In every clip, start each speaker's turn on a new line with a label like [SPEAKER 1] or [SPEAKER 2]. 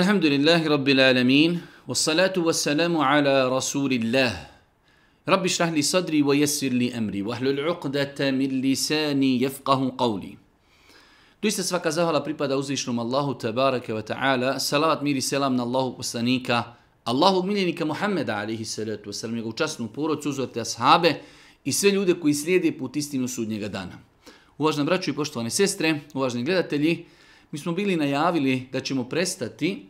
[SPEAKER 1] Alhamdulillahi Rabbil alamin, wa salatu wa salamu ala Rasulillah. Rabbi šrah li sadri wa jesir li emri. wa ahlul uqdata min lisani qawli. qavli. Doista svaka zahvala pripada uzvišnom Allahu tabaraka wa ta'ala. Salavat miri selam na Allahu poslanika. Allahu miljenika Muhammeda alihi salatu wa salam, Njegovu časnu porod, suzvrte ashabe i sve ljude koji slijede put istinu sudnjega dana. Uvažna braću i poštovane sestre, uvažni gledatelji, mi smo bili najavili da ćemo prestati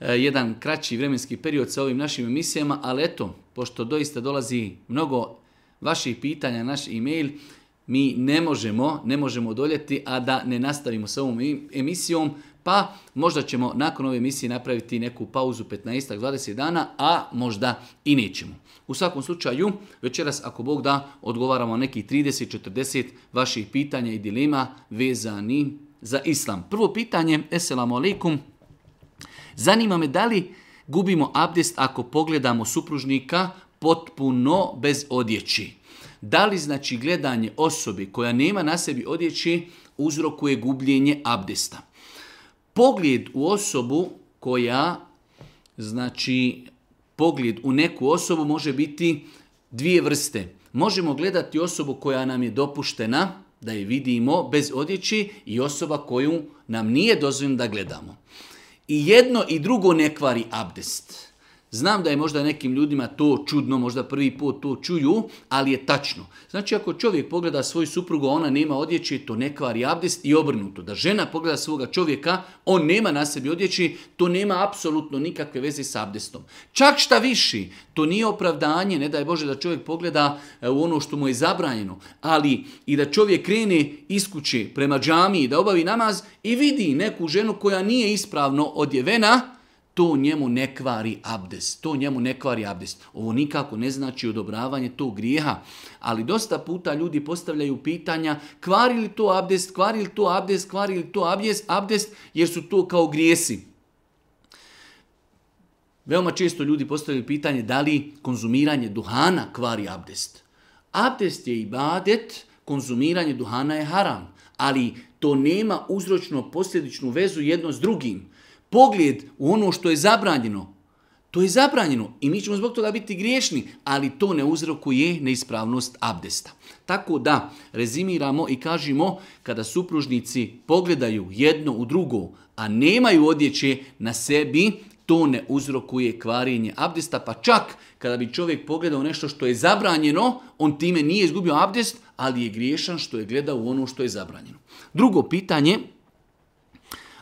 [SPEAKER 1] e, jedan kraći vremenski period sa ovim našim emisijama, ali eto, pošto doista dolazi mnogo vaših pitanja, naš e-mail, mi ne možemo, ne možemo odoljeti, a da ne nastavimo sa ovom emisijom, pa možda ćemo nakon ove emisije napraviti neku pauzu 15-20 dana, a možda i nećemo. U svakom slučaju, večeras ako Bog da, odgovaramo neki 30-40 vaših pitanja i dilema vezani za islam. Prvo pitanje, eselamu alaikum, zanima me da li gubimo abdest ako pogledamo supružnika potpuno bez odjeći. Da li znači gledanje osobi koja nema na sebi odjeći uzrokuje gubljenje abdesta? Pogled u osobu koja, znači pogled u neku osobu može biti dvije vrste. Možemo gledati osobu koja nam je dopuštena, da je vidimo bez odjeći i osoba koju nam nije dozvoljeno da gledamo. I jedno i drugo ne kvari abdest. Znam da je možda nekim ljudima to čudno, možda prvi put to čuju, ali je tačno. Znači ako čovjek pogleda svoju suprugu, ona nema odjeće, to ne kvari abdest i obrnuto. Da žena pogleda svoga čovjeka, on nema na sebi odjeći, to nema apsolutno nikakve veze s abdestom. Čak šta viši, to nije opravdanje, ne daj Bože da čovjek pogleda e, u ono što mu je zabranjeno, ali i da čovjek krene iz kuće prema džamiji, da obavi namaz i vidi neku ženu koja nije ispravno odjevena, to njemu ne kvari abdest. To njemu ne kvari abdest. Ovo nikako ne znači odobravanje tog grijeha. Ali dosta puta ljudi postavljaju pitanja kvari li to abdest, kvari li to abdest, kvari li to abdest, abdest jer su to kao grijesi. Veoma često ljudi postavljaju pitanje da li konzumiranje duhana kvari abdest. Abdest je ibadet, konzumiranje duhana je haram, ali to nema uzročno posljedičnu vezu jedno s drugim pogled u ono što je zabranjeno, to je zabranjeno i mi ćemo zbog toga biti griješni, ali to ne uzrokuje neispravnost abdesta. Tako da rezimiramo i kažemo kada supružnici pogledaju jedno u drugo, a nemaju odjeće na sebi, to ne uzrokuje kvarenje abdesta, pa čak kada bi čovjek pogledao nešto što je zabranjeno, on time nije izgubio abdest, ali je griješan što je gledao u ono što je zabranjeno. Drugo pitanje,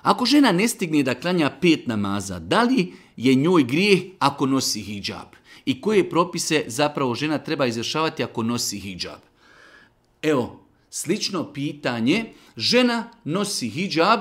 [SPEAKER 1] ako žena ne stigne da klanja pet namaza, da li je njoj grijeh ako nosi hijab? I koje propise zapravo žena treba izvršavati ako nosi hijab? Evo, slično pitanje. Žena nosi hijab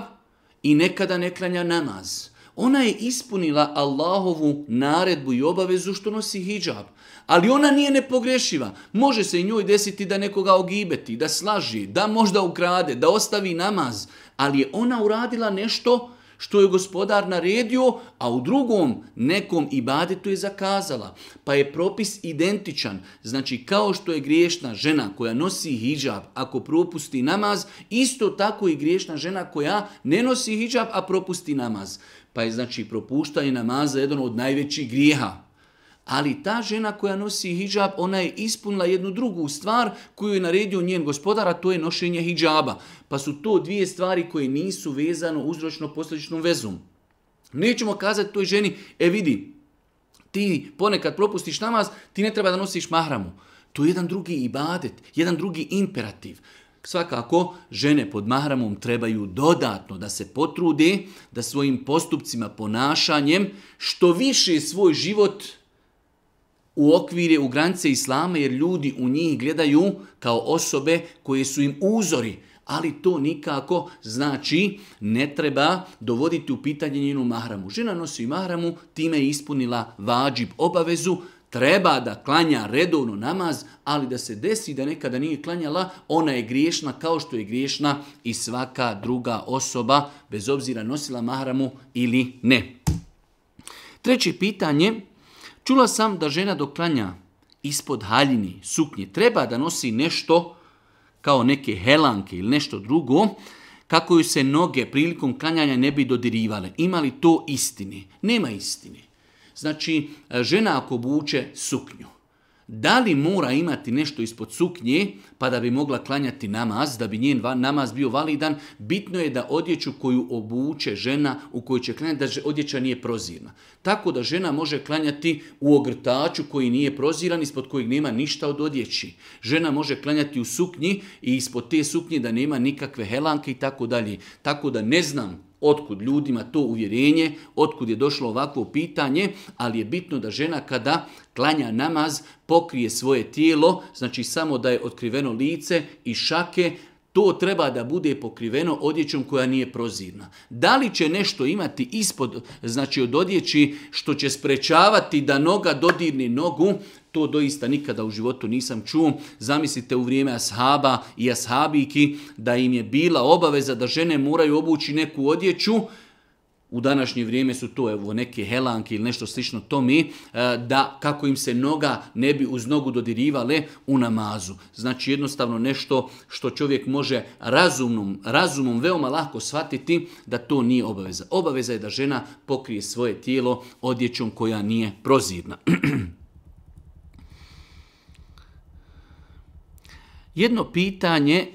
[SPEAKER 1] i nekada ne klanja namaz. Ona je ispunila Allahovu naredbu i obavezu što nosi hijab. Ali ona nije nepogrešiva. Može se i njoj desiti da nekoga ogibeti, da slaži, da možda ukrade, da ostavi namaz ali je ona uradila nešto što je gospodar naredio, a u drugom nekom ibadetu je zakazala. Pa je propis identičan. Znači, kao što je griješna žena koja nosi hijab ako propusti namaz, isto tako i griješna žena koja ne nosi hijab, a propusti namaz. Pa je znači propuštanje namaza jedan od najvećih grijeha. Ali ta žena koja nosi hijab, ona je ispunila jednu drugu stvar koju je naredio njen gospodar, a to je nošenje hijaba. Pa su to dvije stvari koje nisu vezano uzročno-posljedičnom vezom. Nećemo kazati toj ženi, e vidi, ti ponekad propustiš namaz, ti ne treba da nosiš mahramu. To je jedan drugi ibadet, jedan drugi imperativ. Svakako, žene pod mahramom trebaju dodatno da se potrude, da svojim postupcima, ponašanjem, što više svoj život u okvire, u granice islama, jer ljudi u njih gledaju kao osobe koje su im uzori. Ali to nikako znači ne treba dovoditi u pitanje njenu mahramu. Žena nosi mahramu, time je ispunila vađib obavezu, treba da klanja redovno namaz, ali da se desi da nekada nije klanjala, ona je griješna kao što je griješna i svaka druga osoba, bez obzira nosila mahramu ili ne. Treće pitanje, Čula sam da žena dok klanja ispod haljini suknje treba da nosi nešto kao neke helanke ili nešto drugo, kako ju se noge prilikom klanjanja ne bi dodirivale. Ima li to istine? Nema istine. Znači, e, žena ako buče suknju, da li mora imati nešto ispod suknje pa da bi mogla klanjati namaz, da bi njen namaz bio validan, bitno je da odjeću koju obuče žena u kojoj će klanjati, da odjeća nije prozirna. Tako da žena može klanjati u ogrtaču koji nije proziran, ispod kojeg nema ništa od odjeći. Žena može klanjati u suknji i ispod te suknje da nema nikakve helanke i tako dalje. Tako da ne znam otkud ljudima to uvjerenje, otkud je došlo ovakvo pitanje, ali je bitno da žena kada klanja namaz pokrije svoje tijelo, znači samo da je otkriveno lice i šake, to treba da bude pokriveno odjećom koja nije prozirna. Da li će nešto imati ispod, znači od odjeći, što će sprečavati da noga dodirne nogu, to doista nikada u životu nisam čuo. Zamislite u vrijeme ashaba i ashabiki da im je bila obaveza da žene moraju obući neku odjeću, u današnje vrijeme su to evo, neke helanke ili nešto slično to mi, e, da kako im se noga ne bi uz nogu dodirivale u namazu. Znači jednostavno nešto što čovjek može razumom, razumom veoma lako shvatiti da to nije obaveza. Obaveza je da žena pokrije svoje tijelo odjećom koja nije prozirna. Jedno pitanje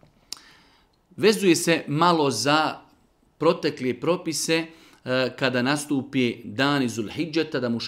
[SPEAKER 1] vezuje se malo za protekle propise eh, kada nastupi dan iz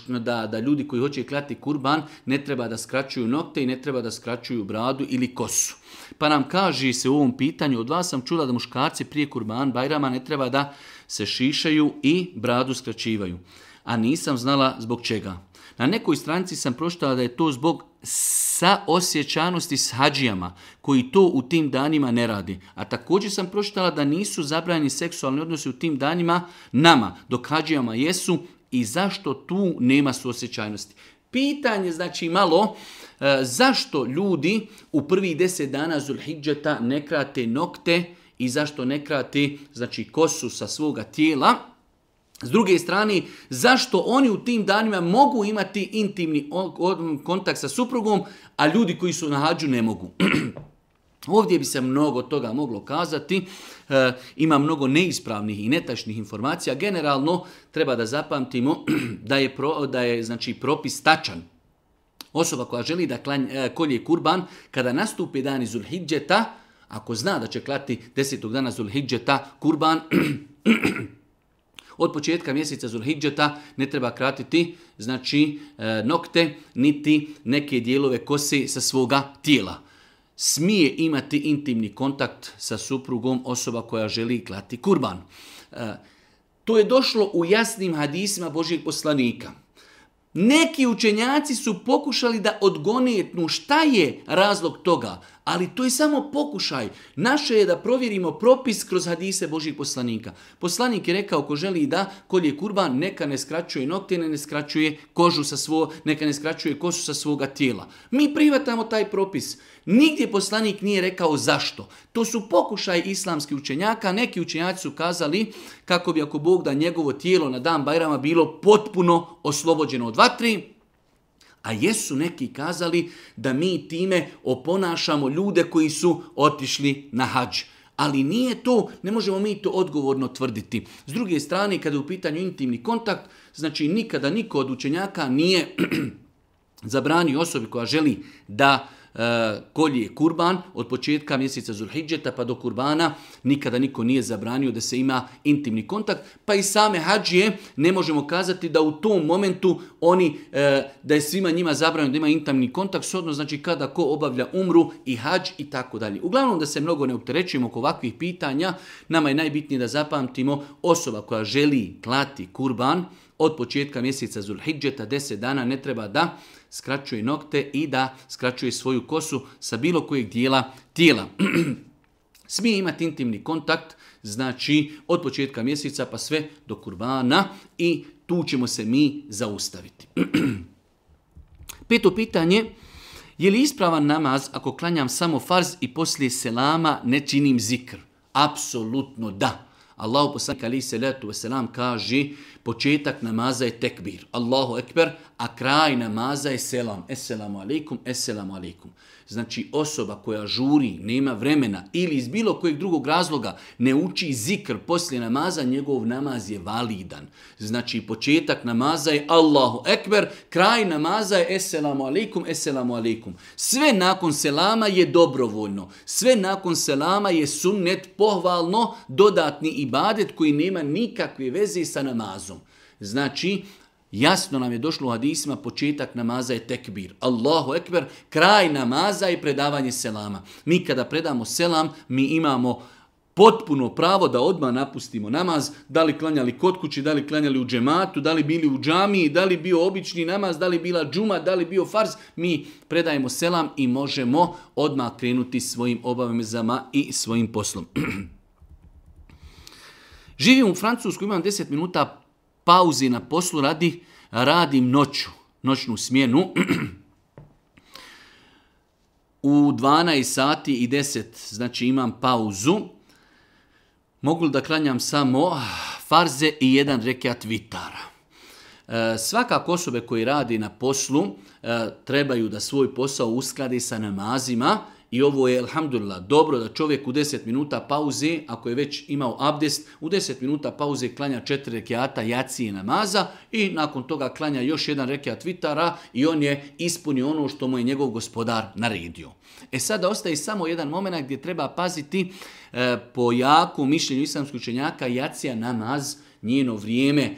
[SPEAKER 1] da, da, ljudi koji hoće klati kurban ne treba da skraćuju nokte i ne treba da skraćuju bradu ili kosu. Pa nam kaže se u ovom pitanju, od vas sam čula da muškarci prije kurban Bajrama ne treba da se šišaju i bradu skraćivaju. A nisam znala zbog čega. Na nekoj stranici sam pročitala da je to zbog sa osjećanosti s hađijama koji to u tim danima ne radi. A također sam pročitala da nisu zabranjeni seksualni odnosi u tim danima nama, dok hađijama jesu i zašto tu nema suosjećajnosti. Pitanje znači malo e, zašto ljudi u prvih deset dana Zulhidžeta ne krate nokte i zašto ne krate znači, kosu sa svoga tijela, s druge strane, zašto oni u tim danima mogu imati intimni kontakt sa suprugom, a ljudi koji su na hađu ne mogu? Ovdje bi se mnogo toga moglo kazati, e, ima mnogo neispravnih i netačnih informacija. Generalno treba da zapamtimo da je, da je znači, propis tačan. Osoba koja želi da e, kolje kurban, kada nastupi iz ulhidžeta, ako zna da će klati desetog dana ulhidžeta kurban, Od početka mjeseca Zulhidžeta ne treba kratiti znači e, nokte niti neke dijelove kose sa svoga tijela. Smije imati intimni kontakt sa suprugom osoba koja želi klati kurban. E, to je došlo u jasnim hadisima Božijeg poslanika. Neki učenjaci su pokušali da odgonetnu šta je razlog toga ali to je samo pokušaj. Naše je da provjerimo propis kroz hadise Božih poslanika. Poslanik je rekao ko želi da kolje kurban neka ne skraćuje nokte, ne skraćuje kožu sa svo, neka ne skraćuje kosu sa svoga tijela. Mi prihvatamo taj propis. Nigdje poslanik nije rekao zašto. To su pokušaj islamskih učenjaka. Neki učenjaci su kazali kako bi ako Bog da njegovo tijelo na dan Bajrama bilo potpuno oslobođeno od vatri, a jesu neki kazali da mi time oponašamo ljude koji su otišli na hađ. Ali nije to, ne možemo mi to odgovorno tvrditi. S druge strane, kada je u pitanju intimni kontakt, znači nikada niko od učenjaka nije zabranio osobi koja želi da E, je kurban od početka mjeseca Zulhidžeta pa do kurbana nikada niko nije zabranio da se ima intimni kontakt, pa i same hađije ne možemo kazati da u tom momentu oni, e, da je svima njima zabranio da ima intimni kontakt, odnosno znači kada ko obavlja umru i hađ i tako dalje. Uglavnom da se mnogo ne opterećujemo oko ovakvih pitanja, nama je najbitnije da zapamtimo osoba koja želi klati kurban, od početka mjeseca Zulhidžeta, 10 dana ne treba da skraćuje nokte i da skraćuje svoju kosu sa bilo kojeg dijela tijela. Smije imati intimni kontakt, znači od početka mjeseca pa sve do kurbana i tu ćemo se mi zaustaviti. Peto pitanje, je li ispravan namaz ako klanjam samo farz i poslije selama ne činim zikr? Apsolutno da. Allahu poslanik ali se letu kaže početak namaza je tekbir, Allahu ekber, a kraj namaza je selam, eselamu alaikum, eselamu alaikum. Znači osoba koja žuri, nema vremena ili iz bilo kojeg drugog razloga ne uči zikr poslije namaza, njegov namaz je validan. Znači početak namaza je Allahu Ekber, kraj namaza je Esselamu aleikum, Esselamu aleikum. Sve nakon selama je dobrovoljno, sve nakon selama je sunnet pohvalno dodatni ibadet koji nema nikakve veze sa namazom. Znači, Jasno nam je došlo u hadisima početak namaza je tekbir. Allahu ekber, kraj namaza i predavanje selama. Mi kada predamo selam, mi imamo potpuno pravo da odmah napustimo namaz, da li klanjali kod kući, da li klanjali u džematu, da li bili u džamiji, da li bio obični namaz, da li bila džuma, da li bio farz, mi predajemo selam i možemo odmah krenuti svojim obavezama i svojim poslom. Živim u Francusku, imam 10 minuta pauzi na poslu radi, radim noću, noćnu smjenu. U 12 sati i 10, znači imam pauzu. Mogu da klanjam samo farze i jedan rekiat vitara. E, svakako osobe koji radi na poslu e, trebaju da svoj posao uskladi sa namazima i ovo je, alhamdulillah, dobro da čovjek u 10 minuta pauze, ako je već imao abdest, u 10 minuta pauze klanja četiri rekiata jacije namaza i nakon toga klanja još jedan rekiat vitara i on je ispunio ono što mu je njegov gospodar naredio. E sada ostaje samo jedan moment gdje treba paziti e, po jaku mišljenju islamskoj učenjaka jacija namaz, njeno vrijeme, e,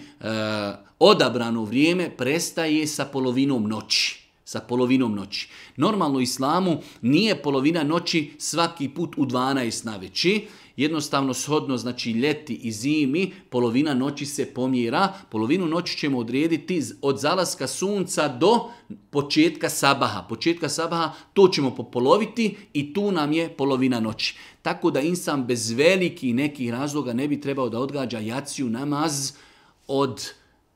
[SPEAKER 1] odabrano vrijeme prestaje sa polovinom noći. Sa polovinom noći. Normalno u islamu nije polovina noći svaki put u 12 na veći, jednostavno shodno znači ljeti i zimi, polovina noći se pomjera, polovinu noći ćemo odrediti od zalaska sunca do početka sabaha. Početka sabaha to ćemo popoloviti i tu nam je polovina noći. Tako da insam bez velikih nekih razloga ne bi trebao da odgađa jaciju namaz od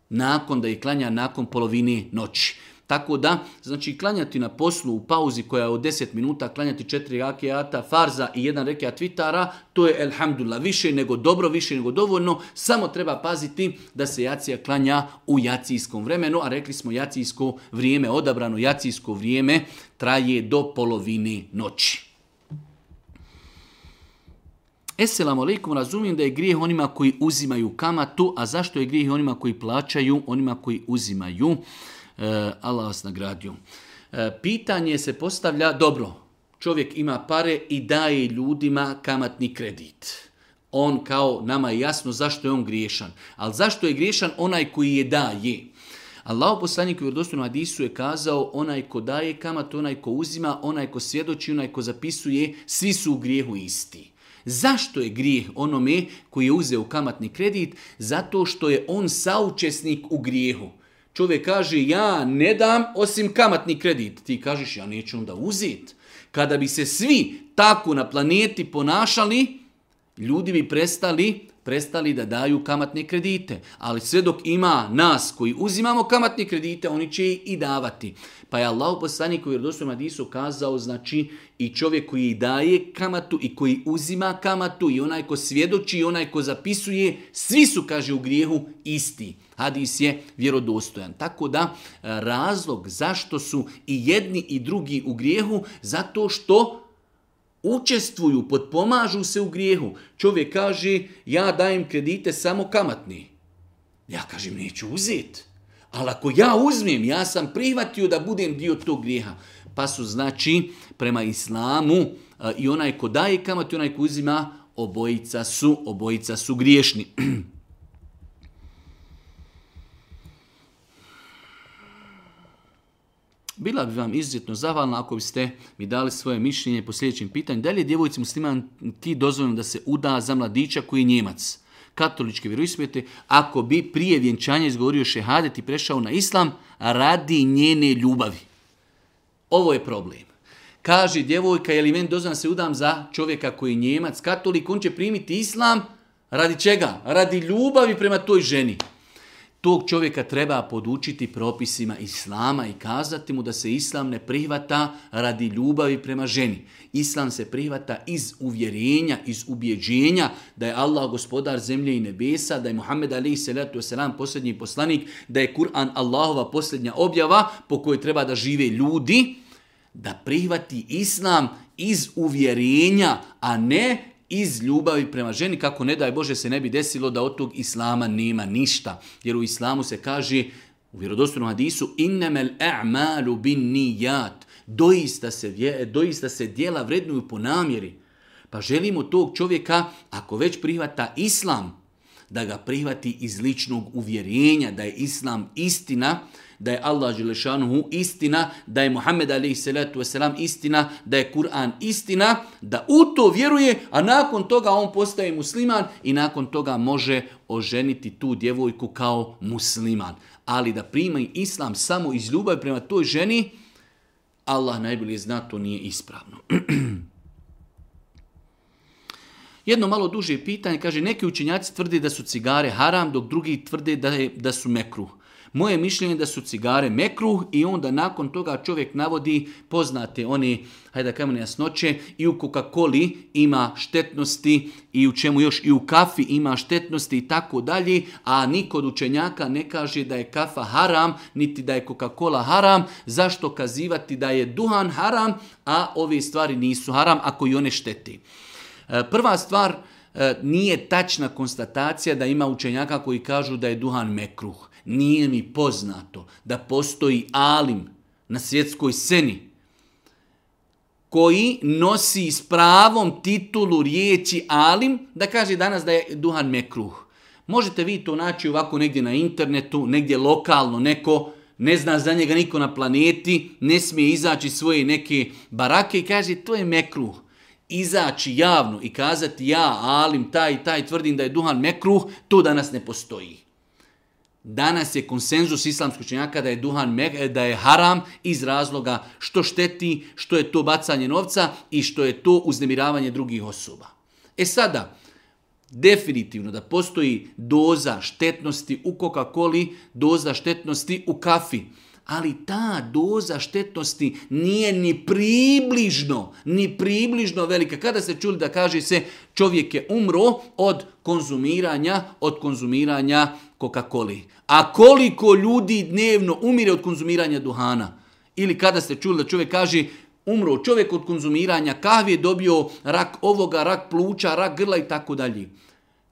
[SPEAKER 1] nakon da je klanja nakon polovini noći. Tako da, znači klanjati na poslu u pauzi koja je od 10 minuta, klanjati četiri rakijata farza i jedan rekiat to je elhamdulillah više nego dobro, više nego dovoljno, samo treba paziti da se jacija klanja u jacijskom vremenu, a rekli smo jacijsko vrijeme, odabrano jacijsko vrijeme traje do polovine noći. Esselamu alaikum, razumijem da je grijeh onima koji uzimaju kamatu, a zašto je grijeh onima koji plaćaju, onima koji uzimaju? Eh, Allah vas nagradio. Eh, pitanje se postavlja, dobro, čovjek ima pare i daje ljudima kamatni kredit. On kao nama je jasno zašto je on griješan. Ali zašto je griješan onaj koji je daje? Allah poslanik u vjerodostojnom Adisu je kazao onaj ko daje kamat, onaj ko uzima, onaj ko svjedoči, onaj ko zapisuje, svi su u grijehu isti. Zašto je grijeh onome koji je uzeo kamatni kredit? Zato što je on saučesnik u grijehu. Čovjek kaže ja ne dam osim kamatni kredit. Ti kažeš ja neću onda uzeti. Kada bi se svi tako na planeti ponašali, ljudi bi prestali prestali da daju kamatne kredite. Ali sve dok ima nas koji uzimamo kamatne kredite, oni će i davati. Pa je Allah poslanik u vjerodostojnom Madisu kazao, znači, i čovjek koji daje kamatu i koji uzima kamatu i onaj ko svjedoči i onaj ko zapisuje, svi su, kaže, u grijehu isti hadis je vjerodostojan. Tako da e, razlog zašto su i jedni i drugi u grijehu, zato što učestvuju, potpomažu se u grijehu. Čovjek kaže, ja dajem kredite samo kamatni. Ja kažem, neću uzeti. Ali ako ja uzmem, ja sam prihvatio da budem dio tog grijeha. Pa su znači prema islamu e, i onaj ko daje kamat i onaj ko uzima, obojica su, obojica su griješni. Bila bi vam izuzetno zahvalna ako biste mi dali svoje mišljenje po sljedećem pitanju. Da li je djevojci ti dozvoljeno da se uda za mladića koji je Njemac? Katolički vjeroispjete ako bi prije vjenčanja izgovorio šehadet i prešao na islam, radi njene ljubavi. Ovo je problem. Kaže djevojka, je li meni dozvan se udam za čovjeka koji je Njemac, katolik, on će primiti islam, radi čega? Radi ljubavi prema toj ženi. Tog čovjeka treba podučiti propisima islama i kazati mu da se islam ne prihvata radi ljubavi prema ženi. Islam se prihvata iz uvjerenja, iz ubjeđenja da je Allah gospodar zemlje i nebesa, da je Muhammed Ali salatu selam posljednji poslanik, da je Kur'an Allahova posljednja objava po kojoj treba da žive ljudi, da prihvati islam iz uvjerenja, a ne iz ljubavi prema ženi kako ne daj Bože se ne bi desilo da od tog islama nema ništa. Jer u islamu se kaže u vjerodostojnom hadisu innemel a'malu bin nijat. Doista se, doista se dijela vrednuju po namjeri. Pa želimo tog čovjeka, ako već prihvata islam, da ga prihvati iz ličnog uvjerenja da je islam istina, da je Allah Želešanuhu istina, da je Muhammed a.s. istina, da je Kur'an istina, da u to vjeruje, a nakon toga on postaje musliman i nakon toga može oženiti tu djevojku kao musliman. Ali da primi islam samo iz ljubavi prema toj ženi, Allah najbolje zna, to nije ispravno. Jedno malo duže pitanje, kaže, neki učinjaci tvrde da su cigare haram, dok drugi tvrde da, je, da su mekru. Moje mišljenje da su cigare mekruh i onda nakon toga čovjek navodi poznate oni, hajde da kajemo nejasnoće, i u Coca-Coli ima štetnosti i u čemu još i u kafi ima štetnosti i tako dalje, a niko od učenjaka ne kaže da je kafa haram, niti da je Coca-Cola haram, zašto kazivati da je duhan haram, a ove stvari nisu haram ako i one šteti. E, prva stvar, e, nije tačna konstatacija da ima učenjaka koji kažu da je duhan mekruh. Nije mi poznato da postoji alim na svjetskoj sceni koji nosi s pravom titulu riječi alim da kaže danas da je duhan mekruh. Možete vi to naći ovako negdje na internetu, negdje lokalno, neko ne zna za njega niko na planeti, ne smije izaći svoje neke barake i kaže to je mekruh. Izaći javno i kazati ja, alim, taj, taj, tvrdim da je duhan mekruh, to danas ne postoji. Danas je konsenzus islamskih učenjaka da je duhan e, da je haram iz razloga što šteti, što je to bacanje novca i što je to uznemiravanje drugih osoba. E sada, definitivno da postoji doza štetnosti u Coca-Coli, doza štetnosti u kafi. Ali ta doza štetnosti nije ni približno, ni približno velika. Kada se čuli da kaže se čovjek je umro od konzumiranja, od konzumiranja coca cola A koliko ljudi dnevno umire od konzumiranja duhana? Ili kada ste čuli da čovjek kaže umro čovjek od konzumiranja je dobio rak ovoga, rak pluća, rak grla i tako dalje.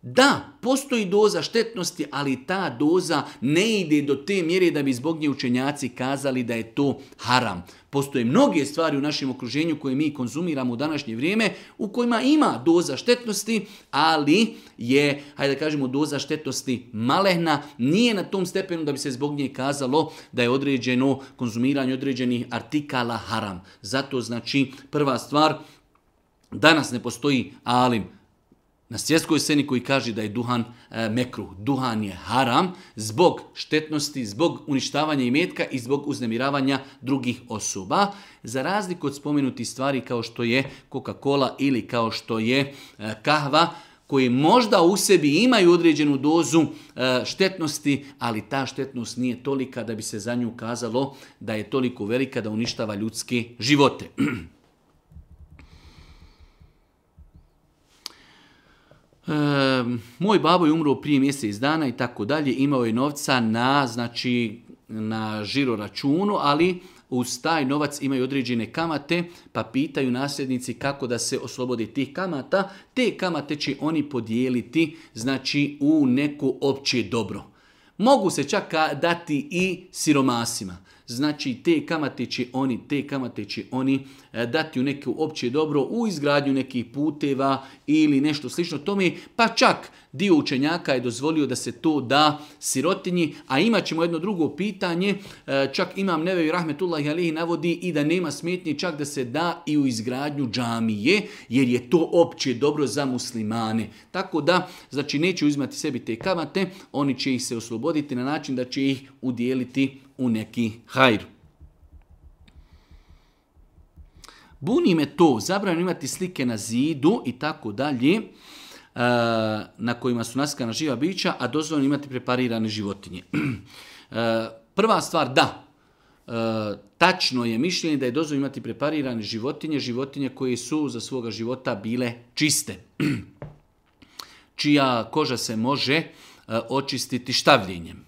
[SPEAKER 1] Da, postoji doza štetnosti, ali ta doza ne ide do te mjere da bi zbog nje učenjaci kazali da je to haram. Postoje mnoge stvari u našem okruženju koje mi konzumiramo u današnje vrijeme u kojima ima doza štetnosti, ali je, hajde da kažemo, doza štetnosti malehna, nije na tom stepenu da bi se zbog nje kazalo da je određeno konzumiranje određenih artikala haram. Zato znači prva stvar, Danas ne postoji alim, na svjetskoj sceni koji kaže da je duhan e, mekruh, duhan je haram zbog štetnosti, zbog uništavanja imetka i zbog uznemiravanja drugih osoba. Za razliku od spomenutih stvari kao što je Coca-Cola ili kao što je e, kahva, koji možda u sebi imaju određenu dozu e, štetnosti, ali ta štetnost nije tolika da bi se za nju kazalo da je toliko velika da uništava ljudske živote. moj babo je umro prije mjesec dana i tako dalje, imao je novca na, znači, na žiro računu, ali uz taj novac imaju određene kamate, pa pitaju nasljednici kako da se oslobodi tih kamata. Te kamate će oni podijeliti znači, u neko opće dobro. Mogu se čak dati i siromasima znači te kamate će oni, te kamate će oni e, dati u neke opće dobro u izgradnju nekih puteva ili nešto slično tome, pa čak dio učenjaka je dozvolio da se to da sirotinji, a imat ćemo jedno drugo pitanje, e, čak imam neveju Rahmetullah Alihi navodi i da nema smetnje čak da se da i u izgradnju džamije, jer je to opće dobro za muslimane. Tako da, znači neće uzimati sebi te kamate, oni će ih se osloboditi na način da će ih udijeliti u neki hajr. Buni me to, zabranjeno imati slike na zidu i tako dalje, e, na kojima su naskana živa bića, a dozvoljeno imati preparirane životinje. E, prva stvar, da, e, tačno je mišljenje da je dozvoljeno imati preparirane životinje, životinje koje su za svoga života bile čiste, čija koža se može očistiti štavljenjem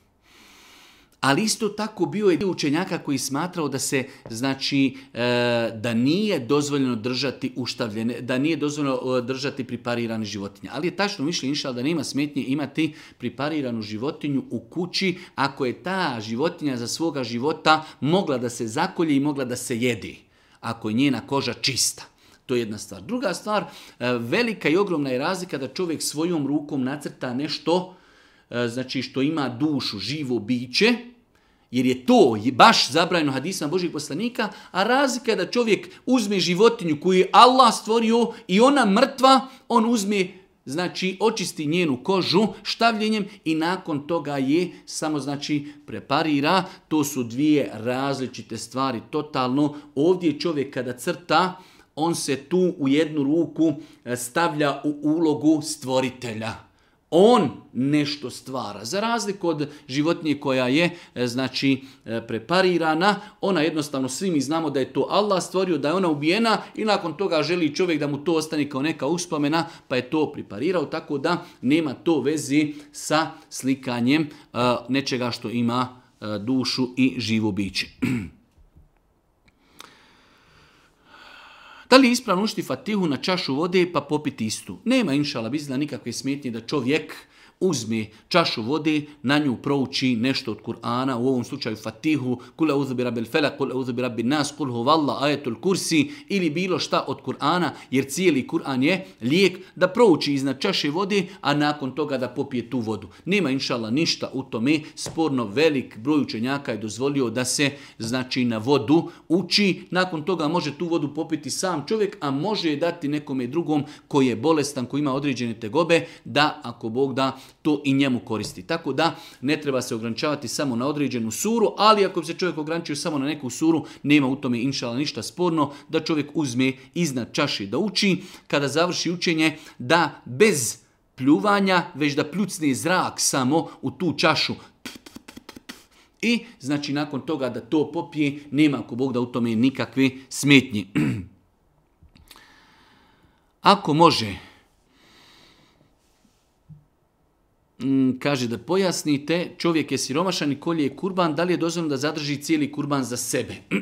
[SPEAKER 1] ali isto tako bio je dio učenjaka koji smatrao da se znači e, da nije dozvoljeno držati uštavljene, da nije dozvoljeno e, držati priparirane životinje. Ali je tačno mišljenje inšal da nema smetnje imati pripariranu životinju u kući ako je ta životinja za svoga života mogla da se zakolje i mogla da se jedi. Ako je njena koža čista. To je jedna stvar. Druga stvar, e, velika i ogromna je razlika da čovjek svojom rukom nacrta nešto E, znači što ima dušu, živo biće, jer je to baš zabrajno hadisama Božih poslanika, a razlika je da čovjek uzme životinju koju je Allah stvorio i ona mrtva, on uzme znači očisti njenu kožu štavljenjem i nakon toga je samo znači preparira. To su dvije različite stvari totalno. Ovdje čovjek kada crta, on se tu u jednu ruku e, stavlja u ulogu stvoritelja on nešto stvara. Za razliku od životinje koja je e, znači e, preparirana, ona jednostavno svi mi znamo da je to Allah stvorio, da je ona ubijena i nakon toga želi čovjek da mu to ostane kao neka uspomena, pa je to preparirao tako da nema to vezi sa slikanjem e, nečega što ima dušu i živo biće. Da li je ispravno učiti fatihu na čašu vode pa popiti istu? Nema inšala bizna nikakve smetnje da čovjek uzmi čašu vode, na nju prouči nešto od Kur'ana, u ovom slučaju Fatihu, kule uzubi felak, uzubi nas, huvalla, kursi, ili bilo šta od Kur'ana, jer cijeli Kur'an je lijek da prouči iznad čaše vode, a nakon toga da popije tu vodu. Nema inšala ništa u tome, sporno velik broj učenjaka je dozvolio da se znači na vodu uči, nakon toga može tu vodu popiti sam čovjek, a može je dati nekome drugom koji je bolestan, koji ima određene tegobe, da ako Bog da to i njemu koristi. Tako da ne treba se ograničavati samo na određenu suru, ali ako bi se čovjek ograničio samo na neku suru, nema u tome inšala ništa sporno da čovjek uzme iznad čaši da uči, kada završi učenje da bez pljuvanja, već da pljucne zrak samo u tu čašu. I znači nakon toga da to popije, nema ako Bog da u tome nikakve smetnji. Ako može Mm, kaže da pojasnite, čovjek je siromašan i kolje je kurban, da li je dozvoljeno da zadrži cijeli kurban za sebe?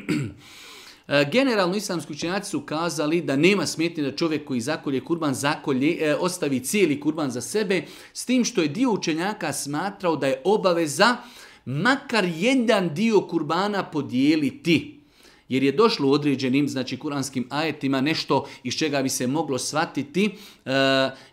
[SPEAKER 1] E, generalno islamski učenjaci su kazali da nema smetnje da čovjek koji zakolje kurban zakolje, e, ostavi cijeli kurban za sebe, s tim što je dio učenjaka smatrao da je obaveza makar jedan dio kurbana podijeliti jer je došlo u određenim znači kuranskim ajetima nešto iz čega bi se moglo shvatiti e,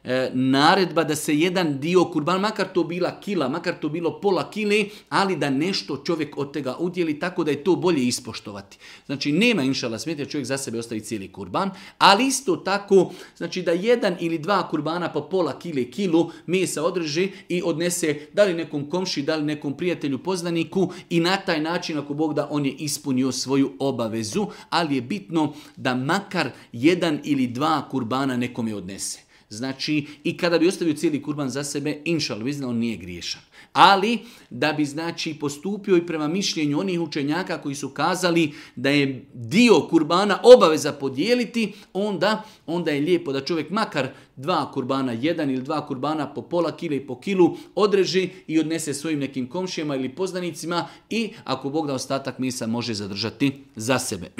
[SPEAKER 1] e, naredba da se jedan dio kurban, makar to bila kila, makar to bilo pola kile, ali da nešto čovjek od tega udjeli tako da je to bolje ispoštovati. Znači nema inšala da čovjek za sebe ostavi cijeli kurban, ali isto tako znači da jedan ili dva kurbana po pola kile, kilu mesa održi i odnese da li nekom komši, da li nekom prijatelju, poznaniku i na taj način ako Bog da on je ispunio svoju obavu obavezu, ali je bitno da makar jedan ili dva kurbana nekome odnese. Znači, i kada bi ostavio cijeli kurban za sebe, inšal, on nije griješan. Ali, da bi, znači, postupio i prema mišljenju onih učenjaka koji su kazali da je dio kurbana obaveza podijeliti, onda, onda je lijepo da čovjek makar dva kurbana, jedan ili dva kurbana po pola kile i po kilu odreži i odnese svojim nekim komšijama ili poznanicima i ako Bog da ostatak misa može zadržati za sebe.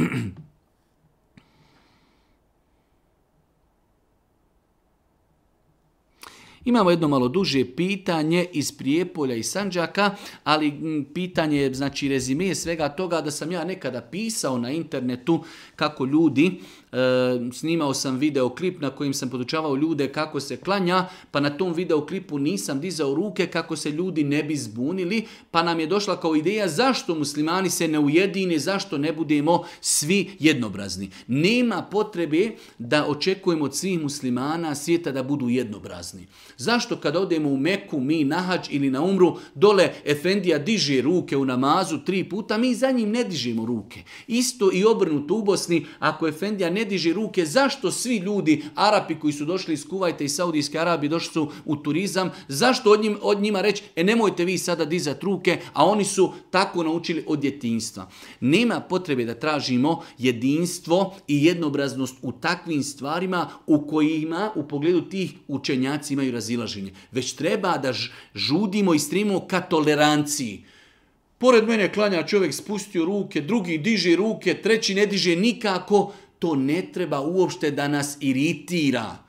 [SPEAKER 1] Imamo jedno malo duže pitanje iz Prijepolja i Sanđaka, ali pitanje, znači rezime svega toga da sam ja nekada pisao na internetu kako ljudi Ehm, snimao sam klip na kojim sam podučavao ljude kako se klanja, pa na tom videoklipu nisam dizao ruke kako se ljudi ne bi zbunili, pa nam je došla kao ideja zašto muslimani se ne ujedine, zašto ne budemo svi jednobrazni. Nema potrebe da očekujemo od svih muslimana svijeta da budu jednobrazni. Zašto kada odemo u Meku, mi na ili na umru, dole Efendija diže ruke u namazu tri puta, mi za njim ne dižemo ruke. Isto i obrnuto u Bosni, ako Efendija ne diži ruke, zašto svi ljudi, Arapi koji su došli iz Kuvajta i Saudijske Arabije, došli su u turizam, zašto od, od njima reći, e nemojte vi sada dizati ruke, a oni su tako naučili od djetinstva. Nema potrebe da tražimo jedinstvo i jednobraznost u takvim stvarima u kojima u pogledu tih učenjaci imaju razilaženje. Već treba da žudimo i strimo ka toleranciji. Pored mene klanja čovjek spustio ruke, drugi diže ruke, treći ne diže nikako to ne treba uopšte da nas iritira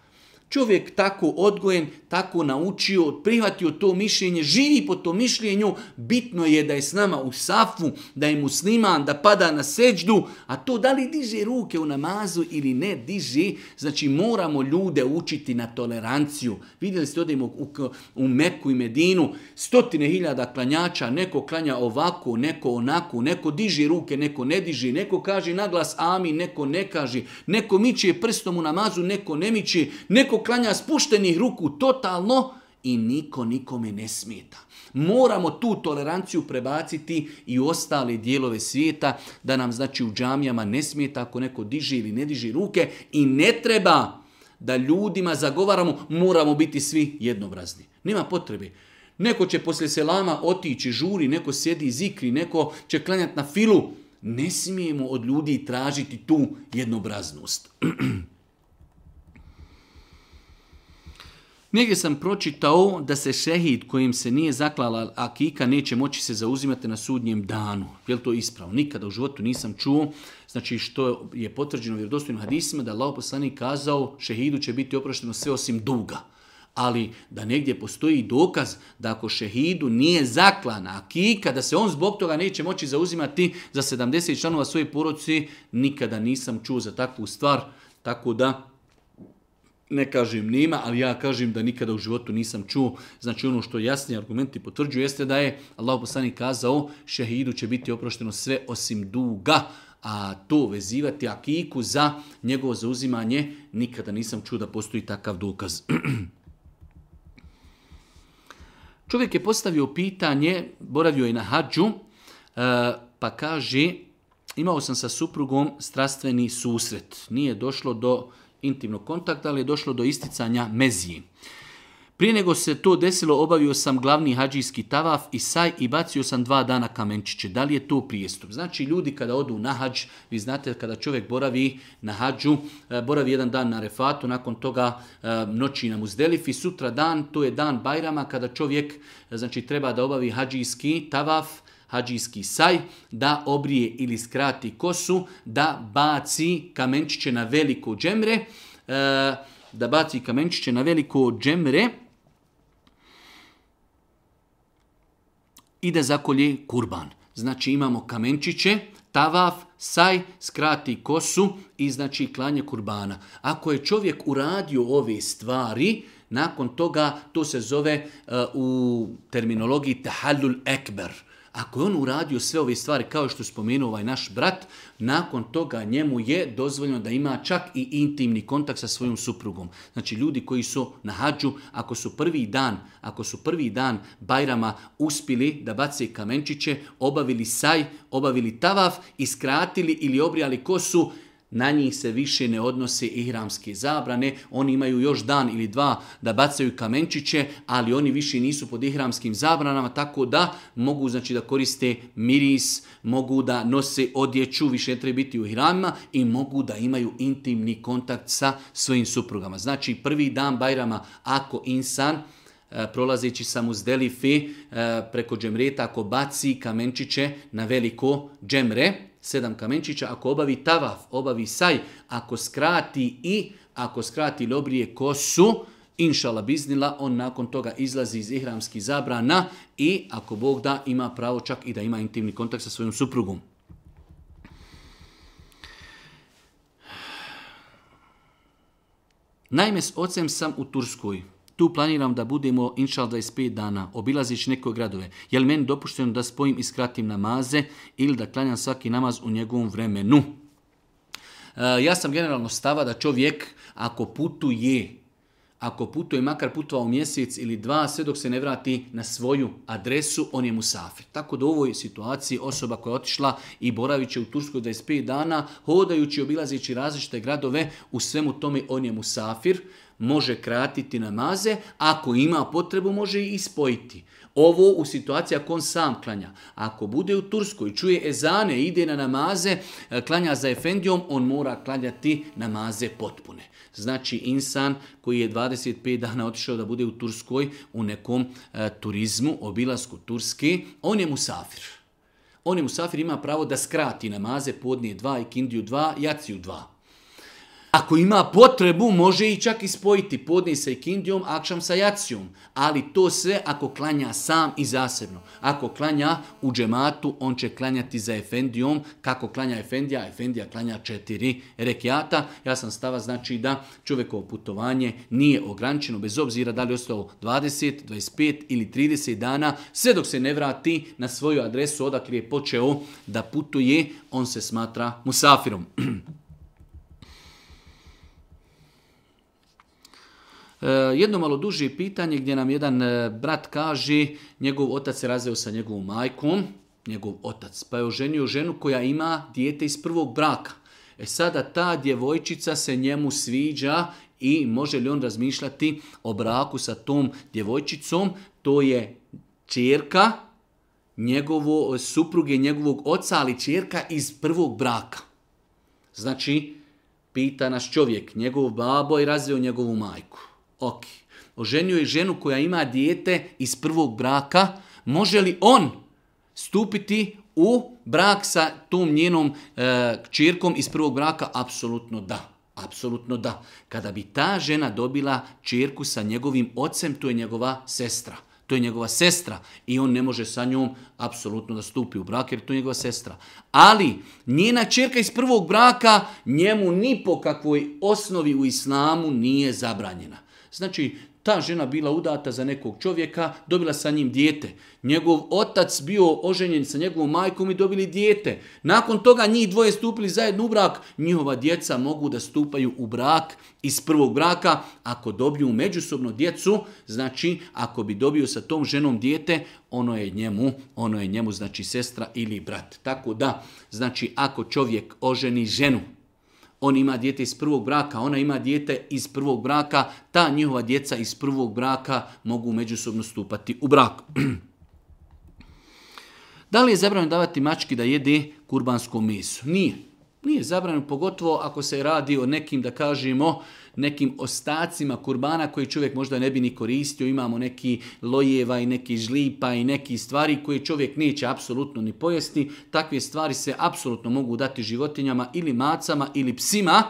[SPEAKER 1] čovjek tako odgojen, tako naučio, prihvatio to mišljenje, živi po tom mišljenju, bitno je da je s nama u safu, da je musliman, da pada na seđdu, a to da li diže ruke u namazu ili ne diže, znači moramo ljude učiti na toleranciju. Vidjeli ste, odemo u, u Meku i Medinu, stotine hiljada klanjača, neko klanja ovako, neko onako, neko diže ruke, neko ne diže, neko kaže naglas ami, neko ne kaže, neko miče prstom u namazu, neko ne miče, neko klanja spuštenih ruku totalno i niko nikome ne smeta. Moramo tu toleranciju prebaciti i u ostale dijelove svijeta da nam znači u džamijama ne smeta ako neko diže ili ne diži ruke i ne treba da ljudima zagovaramo moramo biti svi jednobrazni. Nema potrebe. Neko će poslije selama otići žuri, neko sjedi zikri, neko će klanjati na filu. Ne smijemo od ljudi tražiti tu jednobraznost. Negdje sam pročitao da se šehid kojim se nije zaklala akika neće moći se zauzimati na sudnjem danu. Je li to ispravo? Nikada u životu nisam čuo. Znači što je potvrđeno vjerodostojnim hadisima da Allah Poslani kazao šehidu će biti oprošteno sve osim duga. Ali da negdje postoji dokaz da ako šehidu nije zaklana akika, da se on zbog toga neće moći zauzimati za 70 članova svoje poroci, nikada nisam čuo za takvu stvar. Tako da ne kažem nema, ali ja kažem da nikada u životu nisam čuo. Znači ono što jasni argumenti potvrđuju jeste da je Allah poslani kazao šehidu će biti oprošteno sve osim duga, a to vezivati akiku za njegovo zauzimanje nikada nisam čuo da postoji takav dokaz. Čovjek je postavio pitanje, boravio je na hađu, e, pa kaže imao sam sa suprugom strastveni susret. Nije došlo do intimnog kontakta, ali je došlo do isticanja meziji. Prije nego se to desilo, obavio sam glavni hađijski tavaf i saj i bacio sam dva dana kamenčiće. Da li je to prijestup? Znači, ljudi kada odu na hađ, vi znate kada čovjek boravi na hađu, e, boravi jedan dan na refatu, nakon toga e, noći na i sutra dan, to je dan Bajrama kada čovjek e, znači, treba da obavi hađijski tavaf, hađijski saj, da obrije ili skrati kosu, da baci kamenčiće na veliko džemre, e, da baci kamenčiće na veliko džemre i da zakolje kurban. Znači imamo kamenčiće, tavaf, saj, skrati kosu i znači klanje kurbana. Ako je čovjek uradio ove stvari, nakon toga to se zove e, u terminologiji tahallul ekber. Ako je on uradio sve ove stvari kao što spomenuo ovaj naš brat, nakon toga njemu je dozvoljeno da ima čak i intimni kontakt sa svojom suprugom. Znači ljudi koji su na hađu, ako su prvi dan, ako su prvi dan Bajrama uspili da bace kamenčiće, obavili saj, obavili tavaf, iskratili ili obrijali kosu, na njih se više ne odnose ihramske zabrane, oni imaju još dan ili dva da bacaju kamenčiće, ali oni više nisu pod ihramskim zabranama, tako da mogu znači da koriste miris, mogu da nose odjeću, više ne treba biti u ihramima i mogu da imaju intimni kontakt sa svojim suprugama. Znači prvi dan Bajrama ako insan e, prolazeći sa muzdelife preko džemreta, ako baci kamenčiće na veliko džemre, sedam kamenčića, ako obavi tavaf, obavi saj, ako skrati i, ako skrati lobrije kosu, inšala biznila, on nakon toga izlazi iz ihramskih zabrana i ako Bog da, ima pravo čak i da ima intimni kontakt sa svojom suprugom. Naime, s ocem sam u Turskoj. Tu planiram da budemo inšal 25 dana, obilazići neke gradove. Je li meni dopušteno da spojim i skratim namaze ili da klanjam svaki namaz u njegovom vremenu? E, ja sam generalno stava da čovjek ako putuje, ako putuje makar putovao mjesec ili dva, sve dok se ne vrati na svoju adresu, on je musafir. Tako da u ovoj situaciji osoba koja je otišla i boravit će u Turskoj 25 dana, hodajući, obilazići različite gradove, u svemu tome on je musafir može kratiti namaze, ako ima potrebu može i ispojiti. Ovo u situaciji ako on sam klanja. Ako bude u Turskoj, čuje ezane, ide na namaze, e, klanja za efendijom, on mora klanjati namaze potpune. Znači insan koji je 25 dana otišao da bude u Turskoj u nekom e, turizmu, obilasku Turske, on je musafir. On je musafir, ima pravo da skrati namaze podnije dva, kindiju dva, jaciju dva. Ako ima potrebu, može i čak ispojiti spojiti podni sa ikindijom, akšam sa jacijom. Ali to sve ako klanja sam i zasebno. Ako klanja u džematu, on će klanjati za efendijom. Kako klanja efendija? Efendija klanja četiri rekiata. Ja sam stava znači da čovjekovo putovanje nije ograničeno, bez obzira da li je ostalo 20, 25 ili 30 dana, sve dok se ne vrati na svoju adresu odakle je počeo da putuje, on se smatra musafirom. E, jedno malo duže pitanje gdje nam jedan e, brat kaže njegov otac se razveo sa njegovom majkom, njegov otac, pa je oženio ženu koja ima dijete iz prvog braka. E sada ta djevojčica se njemu sviđa i može li on razmišljati o braku sa tom djevojčicom, to je čerka njegovo, supruge njegovog oca, ali čerka iz prvog braka. Znači, pita naš čovjek, njegov babo je razveo njegovu majku. Ok. Oženio je ženu koja ima dijete iz prvog braka. Može li on stupiti u brak sa tom njenom e, čirkom iz prvog braka? Apsolutno da. Apsolutno da. Kada bi ta žena dobila čirku sa njegovim ocem, to je njegova sestra. To je njegova sestra i on ne može sa njom apsolutno da stupi u brak jer to je njegova sestra. Ali njena čerka iz prvog braka njemu ni po kakvoj osnovi u islamu nije zabranjena. Znači, ta žena bila udata za nekog čovjeka, dobila sa njim dijete. Njegov otac bio oženjen sa njegovom majkom i dobili dijete. Nakon toga njih dvoje stupili zajedno u brak. Njihova djeca mogu da stupaju u brak iz prvog braka. Ako dobiju međusobno djecu, znači ako bi dobio sa tom ženom dijete, ono je njemu, ono je njemu znači sestra ili brat. Tako da, znači ako čovjek oženi ženu, on ima dijete iz prvog braka, ona ima dijete iz prvog braka, ta njihova djeca iz prvog braka mogu međusobno stupati u brak. da li je zabranjeno davati mački da jede kurbansko meso? Nije. Nije zabranjeno, pogotovo ako se radi o nekim, da kažemo, nekim ostacima kurbana koji čovjek možda ne bi ni koristio. Imamo neki lojeva i neki žlipa i neki stvari koje čovjek neće apsolutno ni pojesti. Takve stvari se apsolutno mogu dati životinjama ili macama ili psima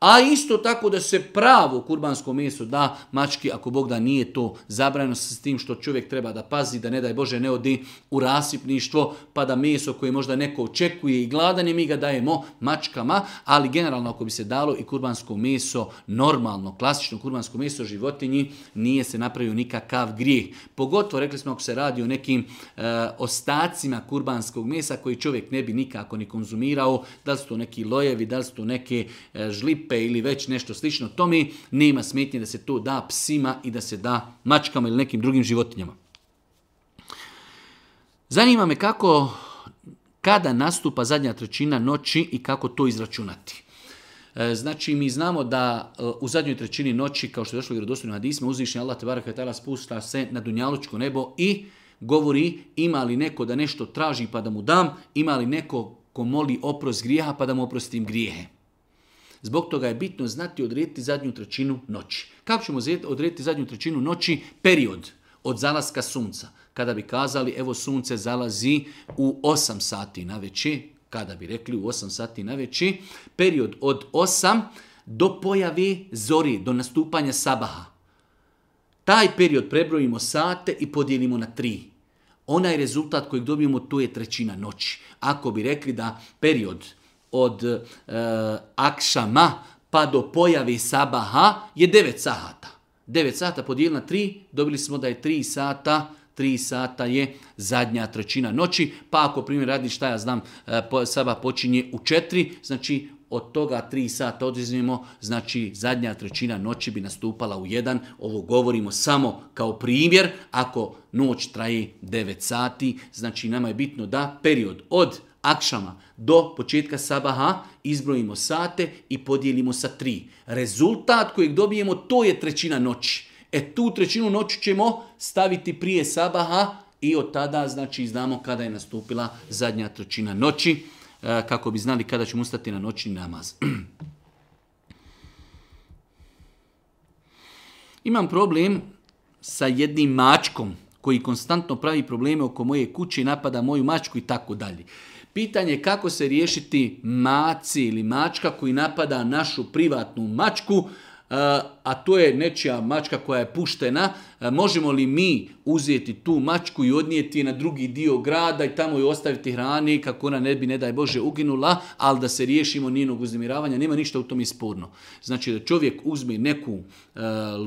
[SPEAKER 1] a isto tako da se pravo kurbansko meso da mački ako Bog da nije to zabranjeno s tim što čovjek treba da pazi da ne daj Bože ne odi u rasipništvo pa da meso koje možda neko očekuje i gladan je mi ga dajemo mačkama ali generalno ako bi se dalo i kurbansko meso normalno klasično kurbansko meso životinji nije se napravio nikakav grijeh pogotovo rekli smo ako se radi o nekim eh, ostacima kurbanskog mesa koji čovjek ne bi nikako ni konzumirao da li su to neki lojevi da li su to neke e, ili već nešto slično to mi nema smetnje da se to da psima i da se da mačkama ili nekim drugim životinjama. Zanima me kako, kada nastupa zadnja trećina noći i kako to izračunati. E, znači, mi znamo da e, u zadnjoj trećini noći, kao što je došlo u vjerodostojnom hadismu, uzvišnji Allah je tala spušta se na dunjalučko nebo i govori ima li neko da nešto traži pa da mu dam, ima li neko ko moli oprost grijeha pa da mu oprostim grijehe. Zbog toga je bitno znati odrediti zadnju trećinu noći. Kako ćemo odrediti zadnju trećinu noći? Period od zalaska sunca. Kada bi kazali, evo sunce zalazi u 8 sati na veći, kada bi rekli u 8 sati na veći, period od 8 do pojave zori, do nastupanja sabaha. Taj period prebrojimo sate i podijelimo na tri. Onaj rezultat kojeg dobijemo, to je trećina noći. Ako bi rekli da period od e, akšama pa do pojave sabaha je 9 sahata. 9 sata podijeljeno na 3, dobili smo da je 3 sata 3 sata je zadnja trećina noći, pa ako primjer radi šta ja znam, e, saba počinje u 4, znači od toga 3 sata odizmimo, znači zadnja trećina noći bi nastupala u 1, ovo govorimo samo kao primjer, ako noć traje 9 sati, znači nama je bitno da period od akšama do početka sabaha izbrojimo sate i podijelimo sa tri. Rezultat kojeg dobijemo to je trećina noći. E tu trećinu noću ćemo staviti prije sabaha i od tada znači znamo kada je nastupila zadnja trećina noći e, kako bi znali kada ćemo ustati na noćni namaz. Imam problem sa jednim mačkom koji konstantno pravi probleme oko moje kuće i napada moju mačku i tako dalje. Pitanje je kako se riješiti maci ili mačka koji napada našu privatnu mačku, e, a to je nečija mačka koja je puštena, e, možemo li mi uzeti tu mačku i odnijeti na drugi dio grada i tamo ju ostaviti hrani kako ona ne bi, ne daj Bože, uginula, ali da se riješimo njenog uznemiravanja, nema ništa u tom sporno. Znači da čovjek uzme neku e,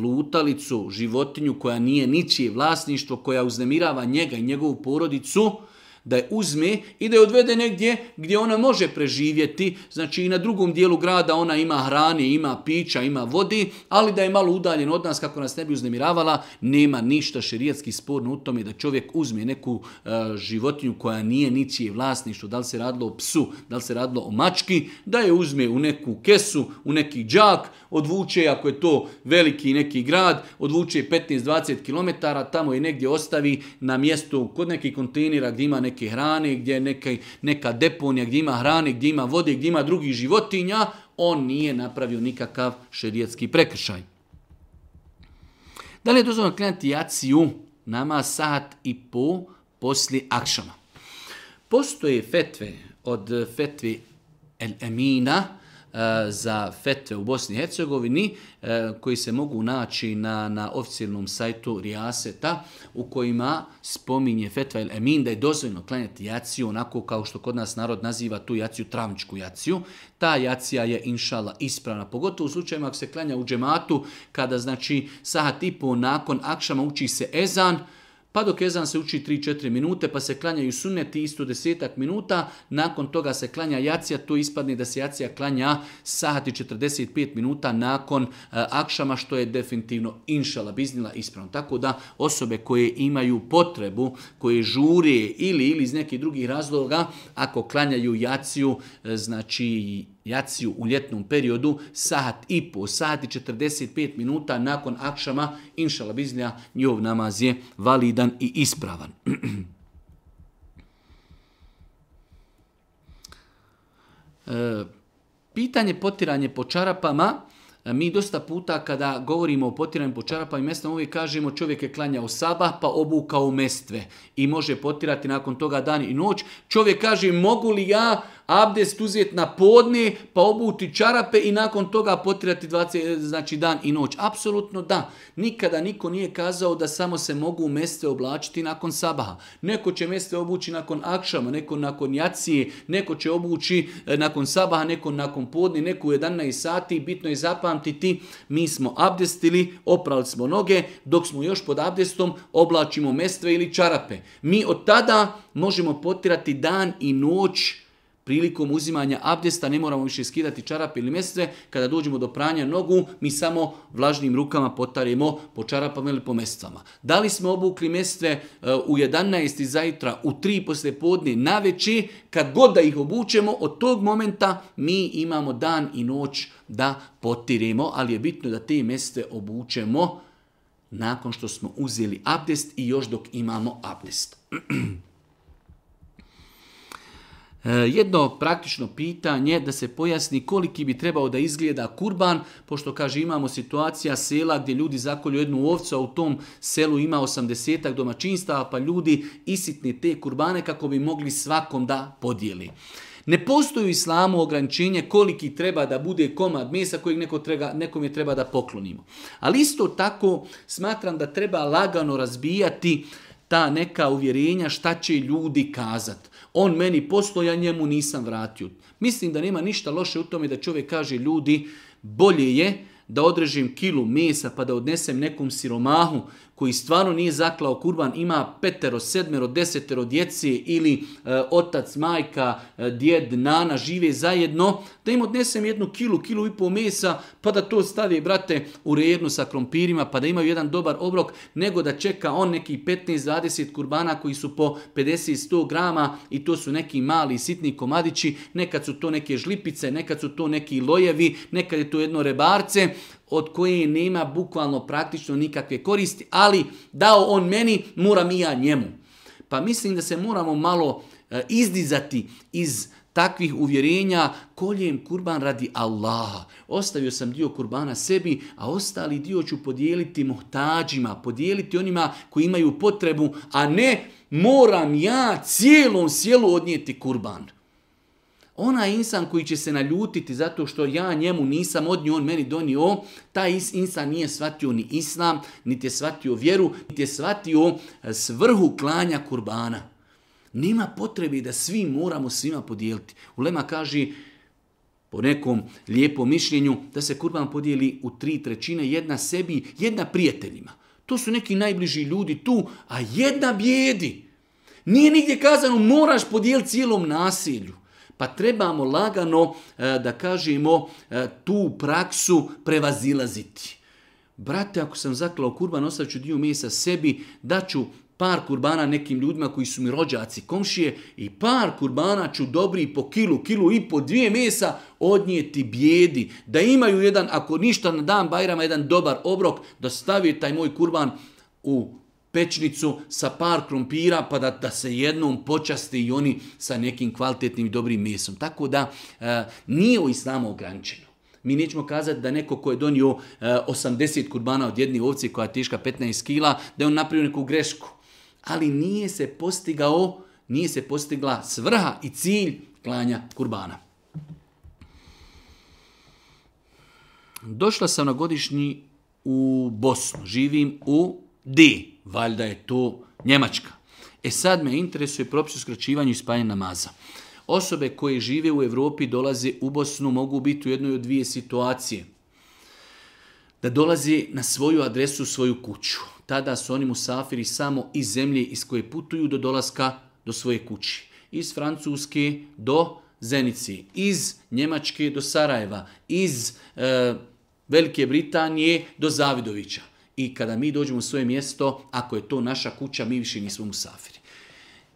[SPEAKER 1] lutalicu, životinju koja nije ničije vlasništvo, koja uznemirava njega i njegovu porodicu, da je uzme i da je odvede negdje gdje ona može preživjeti, znači i na drugom dijelu grada ona ima hrane, ima pića, ima vodi, ali da je malo udaljen od nas kako nas ne bi uznemiravala, nema ništa širijetski sporno u tome da čovjek uzme neku e, životinju koja nije ničije vlasništvo, da li se radilo o psu, da li se radilo o mački, da je uzme u neku kesu, u neki džak, odvuče, ako je to veliki neki grad, odvuče 15-20 km, tamo i negdje ostavi na mjestu kod nekih kontejnera gdje ima neke hrane, gdje je neka, neka deponija, gdje ima hrane, gdje ima vode, gdje ima drugih životinja, on nije napravio nikakav šerijetski prekršaj. Da li je dozvoljeno klanjati jaciju nama sat i po poslije akšama? Postoje fetve od fetve El Emina, Eh, za fetve u Bosni i Hercegovini eh, koji se mogu naći na, na oficijalnom sajtu Rijaseta u kojima spominje fetva ili emin da je dozvoljno klanjati jaciju onako kao što kod nas narod naziva tu jaciju travničku jaciju. Ta jacija je inšala ispravna, pogotovo u slučajima ako se klanja u džematu kada znači saha tipu, nakon akšama uči se ezan, pa dok se uči 3-4 minute, pa se klanjaju suneti isto desetak minuta, nakon toga se klanja jacija, to ispadne da se jacija klanja sahati 45 minuta nakon eh, akšama, što je definitivno inšala biznila ispravno. Tako da osobe koje imaju potrebu, koje žure ili, ili iz nekih drugih razloga, ako klanjaju jaciju, eh, znači jaciju u ljetnom periodu, sat i po, sat i 45 minuta nakon akšama, inšala biznja njov namaz je validan i ispravan. E, pitanje potiranje po čarapama, e, mi dosta puta kada govorimo o potiranju po čarapama i mestama uvijek kažemo čovjek je klanjao saba pa obukao mestve i može potirati nakon toga dan i noć. Čovjek kaže mogu li ja abdest uzeti na podne, pa obuti čarape i nakon toga potirati 20, e, znači dan i noć. Apsolutno da. Nikada niko nije kazao da samo se mogu mjeste oblačiti nakon sabaha. Neko će mjeste obući nakon akšama, neko nakon jacije, neko će obući e, nakon sabaha, neko nakon podne, neko u 11 sati. Bitno je zapamtiti, mi smo abdestili, oprali smo noge, dok smo još pod abdestom oblačimo mjeste ili čarape. Mi od tada možemo potirati dan i noć prilikom uzimanja abdesta ne moramo više skidati čarape ili mjesece. Kada dođemo do pranja nogu, mi samo vlažnim rukama potarimo po čarapama ili po mestvama. Da li smo obukli mjesece eh, u 11. zajtra, u 3 posle podne, na veći, kad god da ih obučemo, od tog momenta mi imamo dan i noć da potiremo, ali je bitno da te mjesece obučemo nakon što smo uzeli abdest i još dok imamo abdest. E, jedno praktično pitanje da se pojasni koliki bi trebao da izgleda kurban, pošto kaže imamo situacija sela gdje ljudi zakolju jednu ovcu, a u tom selu ima 80 domaćinstava, pa ljudi isitne te kurbane kako bi mogli svakom da podijeli. Ne postoji u islamu ograničenje koliki treba da bude komad mesa kojeg neko treba, nekom je treba da poklonimo. Ali isto tako smatram da treba lagano razbijati ta neka uvjerenja šta će ljudi kazati on meni poslo, ja njemu nisam vratio. Mislim da nema ništa loše u tome da čovjek kaže ljudi, bolje je da odrežim kilu mesa pa da odnesem nekom siromahu, koji stvarno nije zaklao kurban, ima petero, sedmero, desetero djeci ili e, otac, majka, e, djed, nana, žive zajedno, da im odnesem jednu kilu, kilu i pol mesa, pa da to stavi, brate, u rednu sa krompirima, pa da imaju jedan dobar obrok, nego da čeka on neki 15-20 kurbana koji su po 50-100 grama i to su neki mali sitni komadići, nekad su to neke žlipice, nekad su to neki lojevi, nekad je to jedno rebarce, od koje nema bukvalno praktično nikakve koristi, ali dao on meni, moram i ja njemu. Pa mislim da se moramo malo e, izdizati iz takvih uvjerenja, koljem kurban radi Allaha. Ostavio sam dio kurbana sebi, a ostali dio ću podijeliti mohtađima, podijeliti onima koji imaju potrebu, a ne moram ja cijelom sjelu odnijeti kurban. Onaj insan koji će se naljutiti zato što ja njemu nisam nje on meni donio, taj insan nije shvatio ni islam, niti je shvatio vjeru, niti je shvatio e, svrhu klanja kurbana. Nema potrebe da svi moramo svima podijeliti. Ulema kaže, po nekom lijepom mišljenju, da se kurban podijeli u tri trećine, jedna sebi, jedna prijateljima. To su neki najbliži ljudi tu, a jedna bijedi. Nije nigdje kazano moraš podijeliti cijelom nasilju. Pa trebamo lagano, e, da kažemo, e, tu praksu prevazilaziti. Brate, ako sam zaklao kurban, ostavit ću dio mesa sebi, daću par kurbana nekim ljudima koji su mi rođaci, komšije i par kurbana ću dobri po kilu, kilu i po dvije mesa odnijeti bijedi. Da imaju jedan, ako ništa na dan Bajrama, jedan dobar obrok, da stavi taj moj kurban u pečnicu sa par krompira pa da, da se jednom počasti i oni sa nekim kvalitetnim i dobrim mesom. Tako da e, nije u islamu ograničeno. Mi nećemo kazati da neko ko je donio 80 e, kurbana od jedne ovci koja je teška 15 kila, da je on napravio neku grešku. Ali nije se postigao, nije se postigla svrha i cilj klanja kurbana. Došla sam na godišnji u Bosnu. Živim u D. Valjda je to Njemačka. E sad me interesuje propis o skraćivanju i spajanju namaza. Osobe koje žive u Europi dolaze u Bosnu mogu biti u jednoj od dvije situacije. Da dolazi na svoju adresu, svoju kuću. Tada su oni musafiri samo iz zemlje iz koje putuju do dolaska do svoje kući. Iz Francuske do Zenici, iz Njemačke do Sarajeva, iz e, Velike Britanije do Zavidovića i kada mi dođemo u svoje mjesto, ako je to naša kuća, mi više nismo musafiri.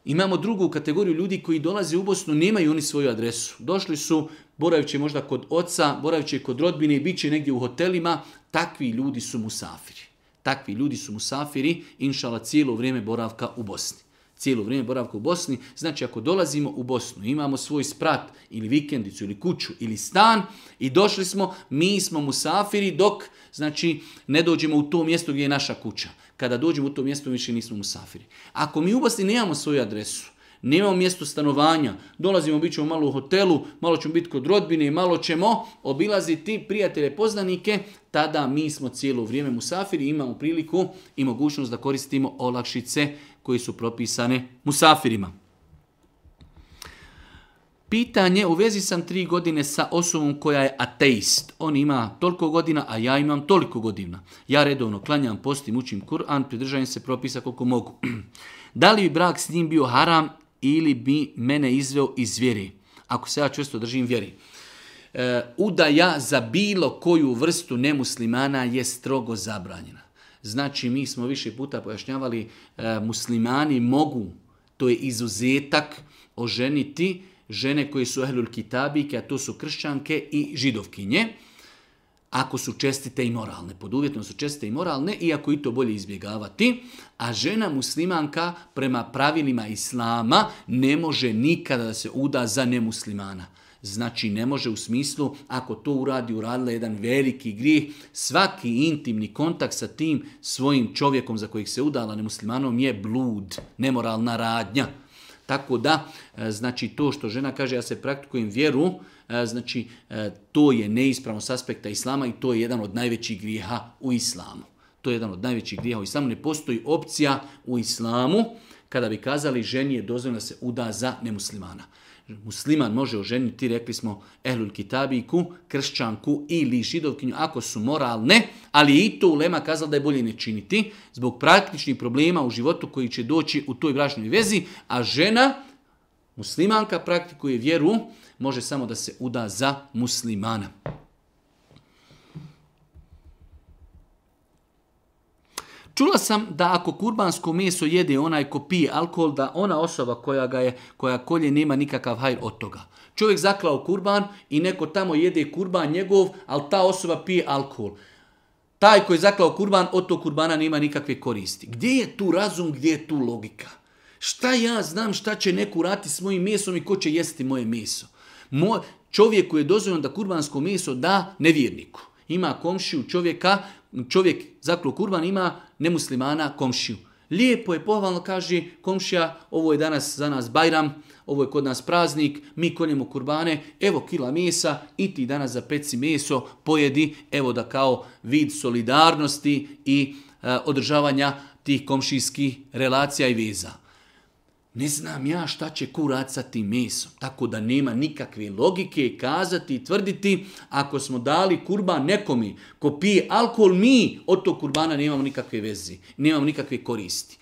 [SPEAKER 1] Imamo drugu kategoriju ljudi koji dolaze u Bosnu, nemaju oni svoju adresu. Došli su, boravići možda kod oca, boravići kod rodbine i bit će negdje u hotelima. Takvi ljudi su musafiri. Takvi ljudi su musafiri, inšala cijelo vrijeme boravka u Bosni cijelo vrijeme boravka u Bosni. Znači ako dolazimo u Bosnu, imamo svoj sprat ili vikendicu ili kuću ili stan i došli smo, mi smo musafiri dok znači ne dođemo u to mjesto gdje je naša kuća. Kada dođemo u to mjesto više nismo musafiri. Ako mi u Bosni nemamo svoju adresu, nemamo mjesto stanovanja, dolazimo, bit ćemo malo u hotelu, malo ćemo biti kod rodbine i malo ćemo obilaziti prijatelje poznanike, tada mi smo cijelo vrijeme musafiri, imamo priliku i mogućnost da koristimo olakšice koje su propisane musafirima. Pitanje, u vezi sam tri godine sa osobom koja je ateist. On ima toliko godina, a ja imam toliko godina. Ja redovno klanjam, postim, učim Kur'an, pridržajem se propisa koliko mogu. da li bi brak s njim bio haram ili bi mene izveo iz vjeri. Ako se ja često držim vjeri. E, udaja za bilo koju vrstu nemuslimana je strogo zabranjena. Znači, mi smo više puta pojašnjavali, e, muslimani mogu, to je izuzetak, oženiti žene koje su ehlul kitabike, a to su kršćanke i židovkinje ako su čestite i moralne. Pod uvjetom su čestite i moralne, iako i to bolje izbjegavati. A žena muslimanka prema pravilima islama ne može nikada da se uda za nemuslimana. Znači ne može u smislu ako to uradi, uradila jedan veliki grih, svaki intimni kontakt sa tim svojim čovjekom za kojeg se udala nemuslimanom je blud, nemoralna radnja. Tako da, e, znači to što žena kaže ja se praktikujem vjeru, e, znači e, to je neispravno s aspekta islama i to je jedan od najvećih grijeha u islamu. To je jedan od najvećih grijeha u islamu. Ne postoji opcija u islamu kada bi kazali ženi je dozvoljeno da se uda za nemuslimana musliman može oženiti, rekli smo, ehlul kitabiku, kršćanku ili židovkinju, ako su moralne, ali i to ulema kazala da je bolje ne činiti, zbog praktičnih problema u životu koji će doći u toj bračnoj vezi, a žena, muslimanka, praktikuje vjeru, može samo da se uda za muslimana. Čula sam da ako kurbansko meso jede onaj ko pije alkohol, da ona osoba koja ga je, koja kolje nema nikakav hajr od toga. Čovjek zaklao kurban i neko tamo jede kurban njegov, ali ta osoba pije alkohol. Taj koji je zaklao kurban, od tog kurbana nema nikakve koristi. Gdje je tu razum, gdje je tu logika? Šta ja znam šta će neku rati s mojim mesom i ko će jesti moje meso? čovjeku je dozvoljeno da kurbansko meso da nevjerniku. Ima komšiju čovjeka čovjek zaklju kurban ima nemuslimana komšiju. Lijepo je pohvalno kaže komšija, ovo je danas za nas bajram, ovo je kod nas praznik, mi koljemo kurbane, evo kila mesa i ti danas za peci meso pojedi, evo da kao vid solidarnosti i e, održavanja tih komšijskih relacija i veza ne znam ja šta će kuracati sa mesom. Tako da nema nikakve logike kazati i tvrditi ako smo dali kurban nekomi ko pije alkohol, mi od tog kurbana nemamo nikakve veze, nemamo nikakve koristi.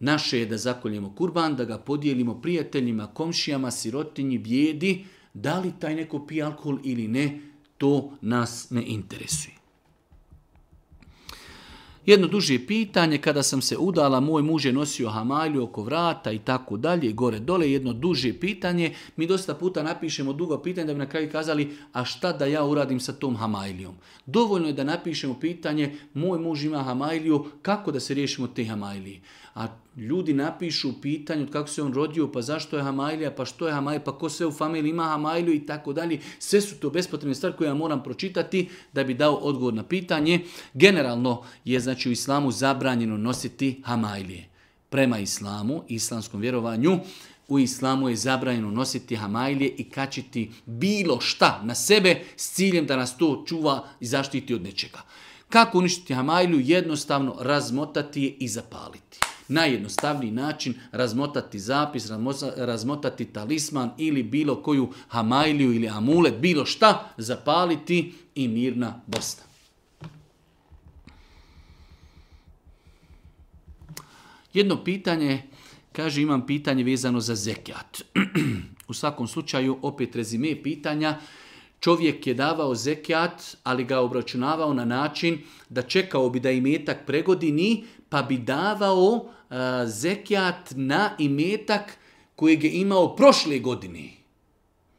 [SPEAKER 1] Naše je da zakoljemo kurban, da ga podijelimo prijateljima, komšijama, sirotinji, bijedi. Da li taj neko pije alkohol ili ne, to nas ne interesuje. Jedno duže pitanje, kada sam se udala, moj muž je nosio hamalju oko vrata i tako dalje, gore dole, jedno duže pitanje. Mi dosta puta napišemo dugo pitanje da bi na kraju kazali, a šta da ja uradim sa tom hamajlijom? Dovoljno je da napišemo pitanje, moj muž ima hamajliju, kako da se riješimo te hamajlije? a ljudi napišu pitanje od kako se on rodio, pa zašto je Hamailija, pa što je Hamailija, pa ko sve u familiji ima Hamailiju i tako dalje. Sve su to bespotrebne stvari koje ja moram pročitati da bi dao odgovor na pitanje. Generalno je znači u islamu zabranjeno nositi Hamajlije, Prema islamu, islamskom vjerovanju, u islamu je zabranjeno nositi Hamajlije i kačiti bilo šta na sebe s ciljem da nas to čuva i zaštiti od nečega. Kako uništiti hamajlju? Jednostavno razmotati je i zapaliti najjednostavniji način razmotati zapis, razmotati talisman ili bilo koju hamajliju ili amulet, bilo šta, zapaliti i mirna bosta. Jedno pitanje, kaže imam pitanje vezano za zekijat. U svakom slučaju, opet rezime pitanja, čovjek je davao zekijat, ali ga obračunavao na način da čekao bi da imetak pregodini, pa bi davao a, eh, zekijat na imetak kojeg je imao prošle godine,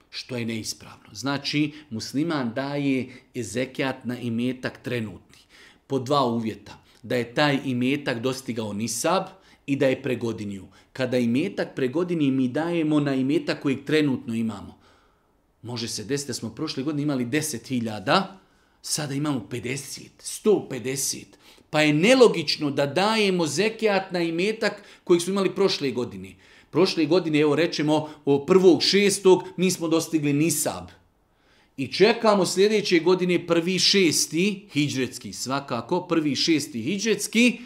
[SPEAKER 1] što je neispravno. Znači, musliman daje zekijat na imetak trenutni, po dva uvjeta. Da je taj imetak dostigao nisab, i da je pregodinju. Kada imetak pregodini mi dajemo na imetak kojeg trenutno imamo. Može se desiti da smo prošle godine imali 10.000, sada imamo 50, 150. Pa je nelogično da dajemo zekijat na imetak kojeg smo imali prošle godine. Prošle godine, evo rečemo, o prvog šestog mi smo dostigli nisab. I čekamo sljedeće godine prvi šesti, hijđretski svakako, prvi šesti hijđretski,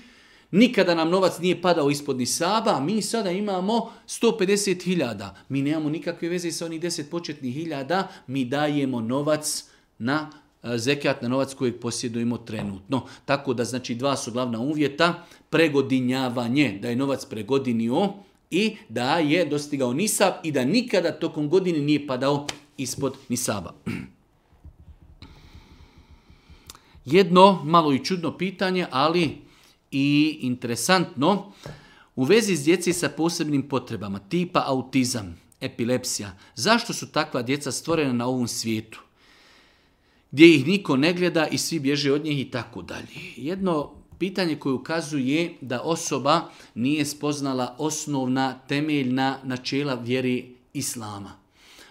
[SPEAKER 1] Nikada nam novac nije padao ispod nisaba, a mi sada imamo 150.000. hiljada. Mi nemamo nikakve veze sa onih 10 početnih hiljada, mi dajemo novac na E, zekat na novac kojeg posjedujemo trenutno. Tako da znači dva su glavna uvjeta, pregodinjavanje, da je novac pregodinio i da je dostigao nisab i da nikada tokom godine nije padao ispod nisaba. Jedno malo i čudno pitanje, ali i interesantno, u vezi s djeci sa posebnim potrebama, tipa autizam, epilepsija, zašto su takva djeca stvorena na ovom svijetu? gdje ih niko ne gleda i svi bježe od njih i tako dalje. Jedno pitanje koje ukazuje da osoba nije spoznala osnovna temeljna načela vjeri Islama.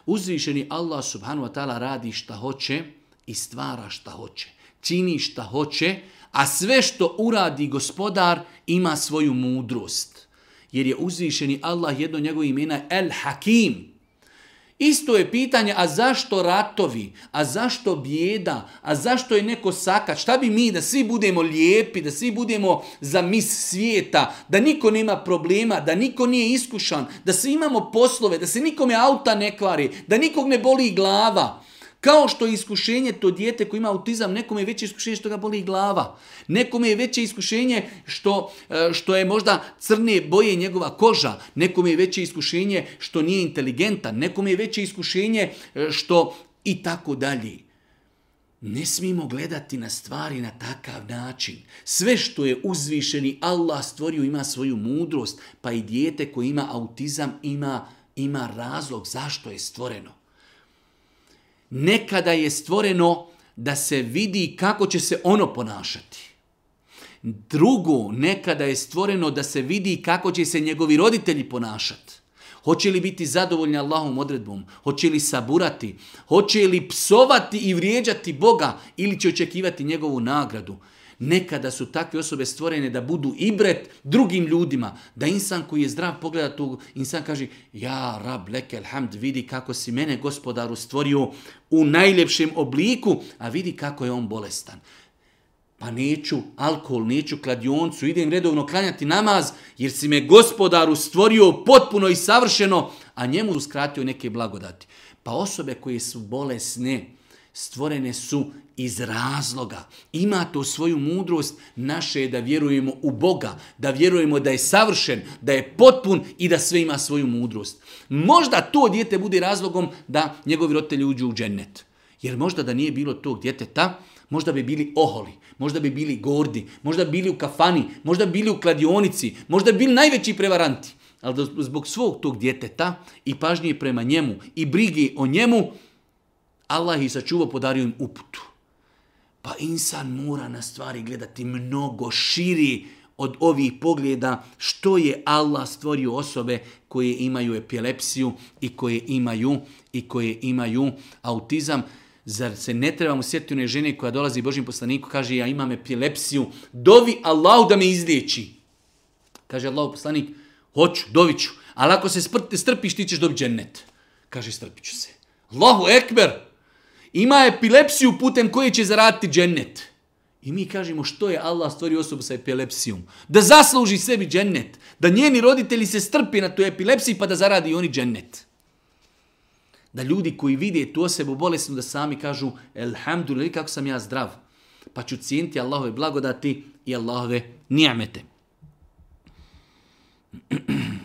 [SPEAKER 1] Uzvišeni Allah subhanahu wa ta'ala radi šta hoće i stvara šta hoće. Čini šta hoće, a sve što uradi gospodar ima svoju mudrost. Jer je uzvišeni Allah jedno njegovih imena El Hakim, Isto je pitanje, a zašto ratovi, a zašto bijeda, a zašto je neko sakat, šta bi mi da svi budemo lijepi, da svi budemo za mis svijeta, da niko nema problema, da niko nije iskušan, da svi imamo poslove, da se nikome auta ne kvari, da nikog ne boli glava. Kao što je iskušenje to dijete koji ima autizam, nekom je veće iskušenje što ga boli glava. nekom je veće iskušenje što, e, što je možda crne boje njegova koža. nekom je veće iskušenje što nije inteligentan. nekom je veće iskušenje e, što i tako dalje. Ne smijemo gledati na stvari na takav način. Sve što je uzvišeni Allah stvorio ima svoju mudrost, pa i dijete koji ima autizam ima, ima razlog zašto je stvoreno nekada je stvoreno da se vidi kako će se ono ponašati. Drugo, nekada je stvoreno da se vidi kako će se njegovi roditelji ponašati. Hoće li biti zadovoljni Allahom odredbom? Hoće li saburati? Hoće li psovati i vrijeđati Boga? Ili će očekivati njegovu nagradu? Nekada su takve osobe stvorene da budu ibret drugim ljudima. Da insan koji je zdrav pogleda tu, insan kaže, ja rab leke alhamd, vidi kako si mene gospodaru stvorio u najljepšem obliku, a vidi kako je on bolestan. Pa neću alkohol, neću kladioncu, idem redovno klanjati namaz, jer si me gospodaru stvorio potpuno i savršeno, a njemu uskratio neke blagodati. Pa osobe koje su bolesne, stvorene su iz razloga. Ima to svoju mudrost, naše je da vjerujemo u Boga, da vjerujemo da je savršen, da je potpun i da sve ima svoju mudrost. Možda to dijete bude razlogom da njegovi roditelji uđu u džennet. Jer možda da nije bilo tog djeteta, možda bi bili oholi, možda bi bili gordi, možda bi bili u kafani, možda bi bili u kladionici, možda bi bili najveći prevaranti. Ali zbog svog tog djeteta i pažnje prema njemu i brige o njemu, Allah ih sačuvao, podario im uputu. Pa insan mora na stvari gledati mnogo širi od ovih pogleda što je Allah stvorio osobe koje imaju epilepsiju i koje imaju i koje imaju autizam. Zar se ne trebamo sjetiti one žene koja dolazi Božim poslaniku, kaže ja imam epilepsiju, dovi Allah da me izliječi. Kaže Allah poslanik, hoću, doviću, ali ako se strpiš ti ćeš dobiti džennet. Kaže, strpiću se. Allahu ekber, ima epilepsiju putem koje će zaraditi džennet. I mi kažemo što je Allah stvorio osobu sa epilepsijom. Da zasluži sebi džennet. Da njeni roditelji se strpi na tu epilepsiji pa da zaradi i oni džennet. Da ljudi koji vide tu osobu bolesnu da sami kažu Elhamdulillah kako sam ja zdrav. Pa ću cijeniti Allahove blagodati i Allahove nijamete.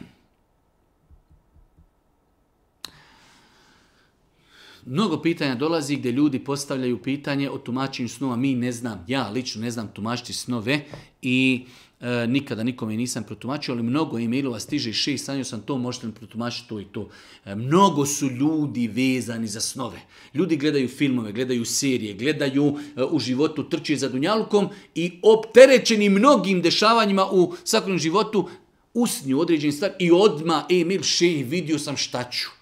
[SPEAKER 1] Mnogo pitanja dolazi gdje ljudi postavljaju pitanje o tumačenju snova. Mi ne znam, ja lično ne znam tumačiti snove i e, nikada nikome nisam protumačio, ali mnogo e-mailova stiže i sanio sam to, možete mi protumačiti to i to. E, mnogo su ljudi vezani za snove. Ljudi gledaju filmove, gledaju serije, gledaju e, u životu trče za dunjalkom i opterećeni mnogim dešavanjima u svakom životu usnju određeni stvar i odma e-mail še vidio sam šta ću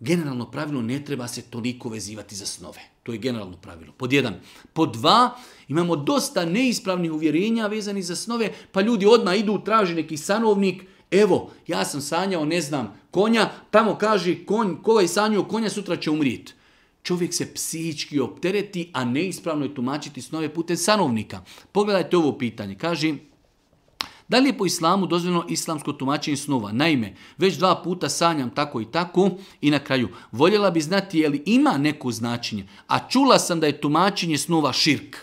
[SPEAKER 1] generalno pravilo ne treba se toliko vezivati za snove. To je generalno pravilo. Pod jedan. Pod dva, imamo dosta neispravnih uvjerenja vezanih za snove, pa ljudi odmah idu, traži neki sanovnik, evo, ja sam sanjao, ne znam, konja, tamo kaže, konj, koga je sanjao konja, sutra će umrit. Čovjek se psihički optereti, a neispravno je tumačiti snove putem sanovnika. Pogledajte ovo pitanje. Kaže, da li je po islamu dozvoljeno islamsko tumačenje snova? Naime, već dva puta sanjam tako i tako i na kraju. Voljela bi znati je li ima neko značenje, a čula sam da je tumačenje snova širk.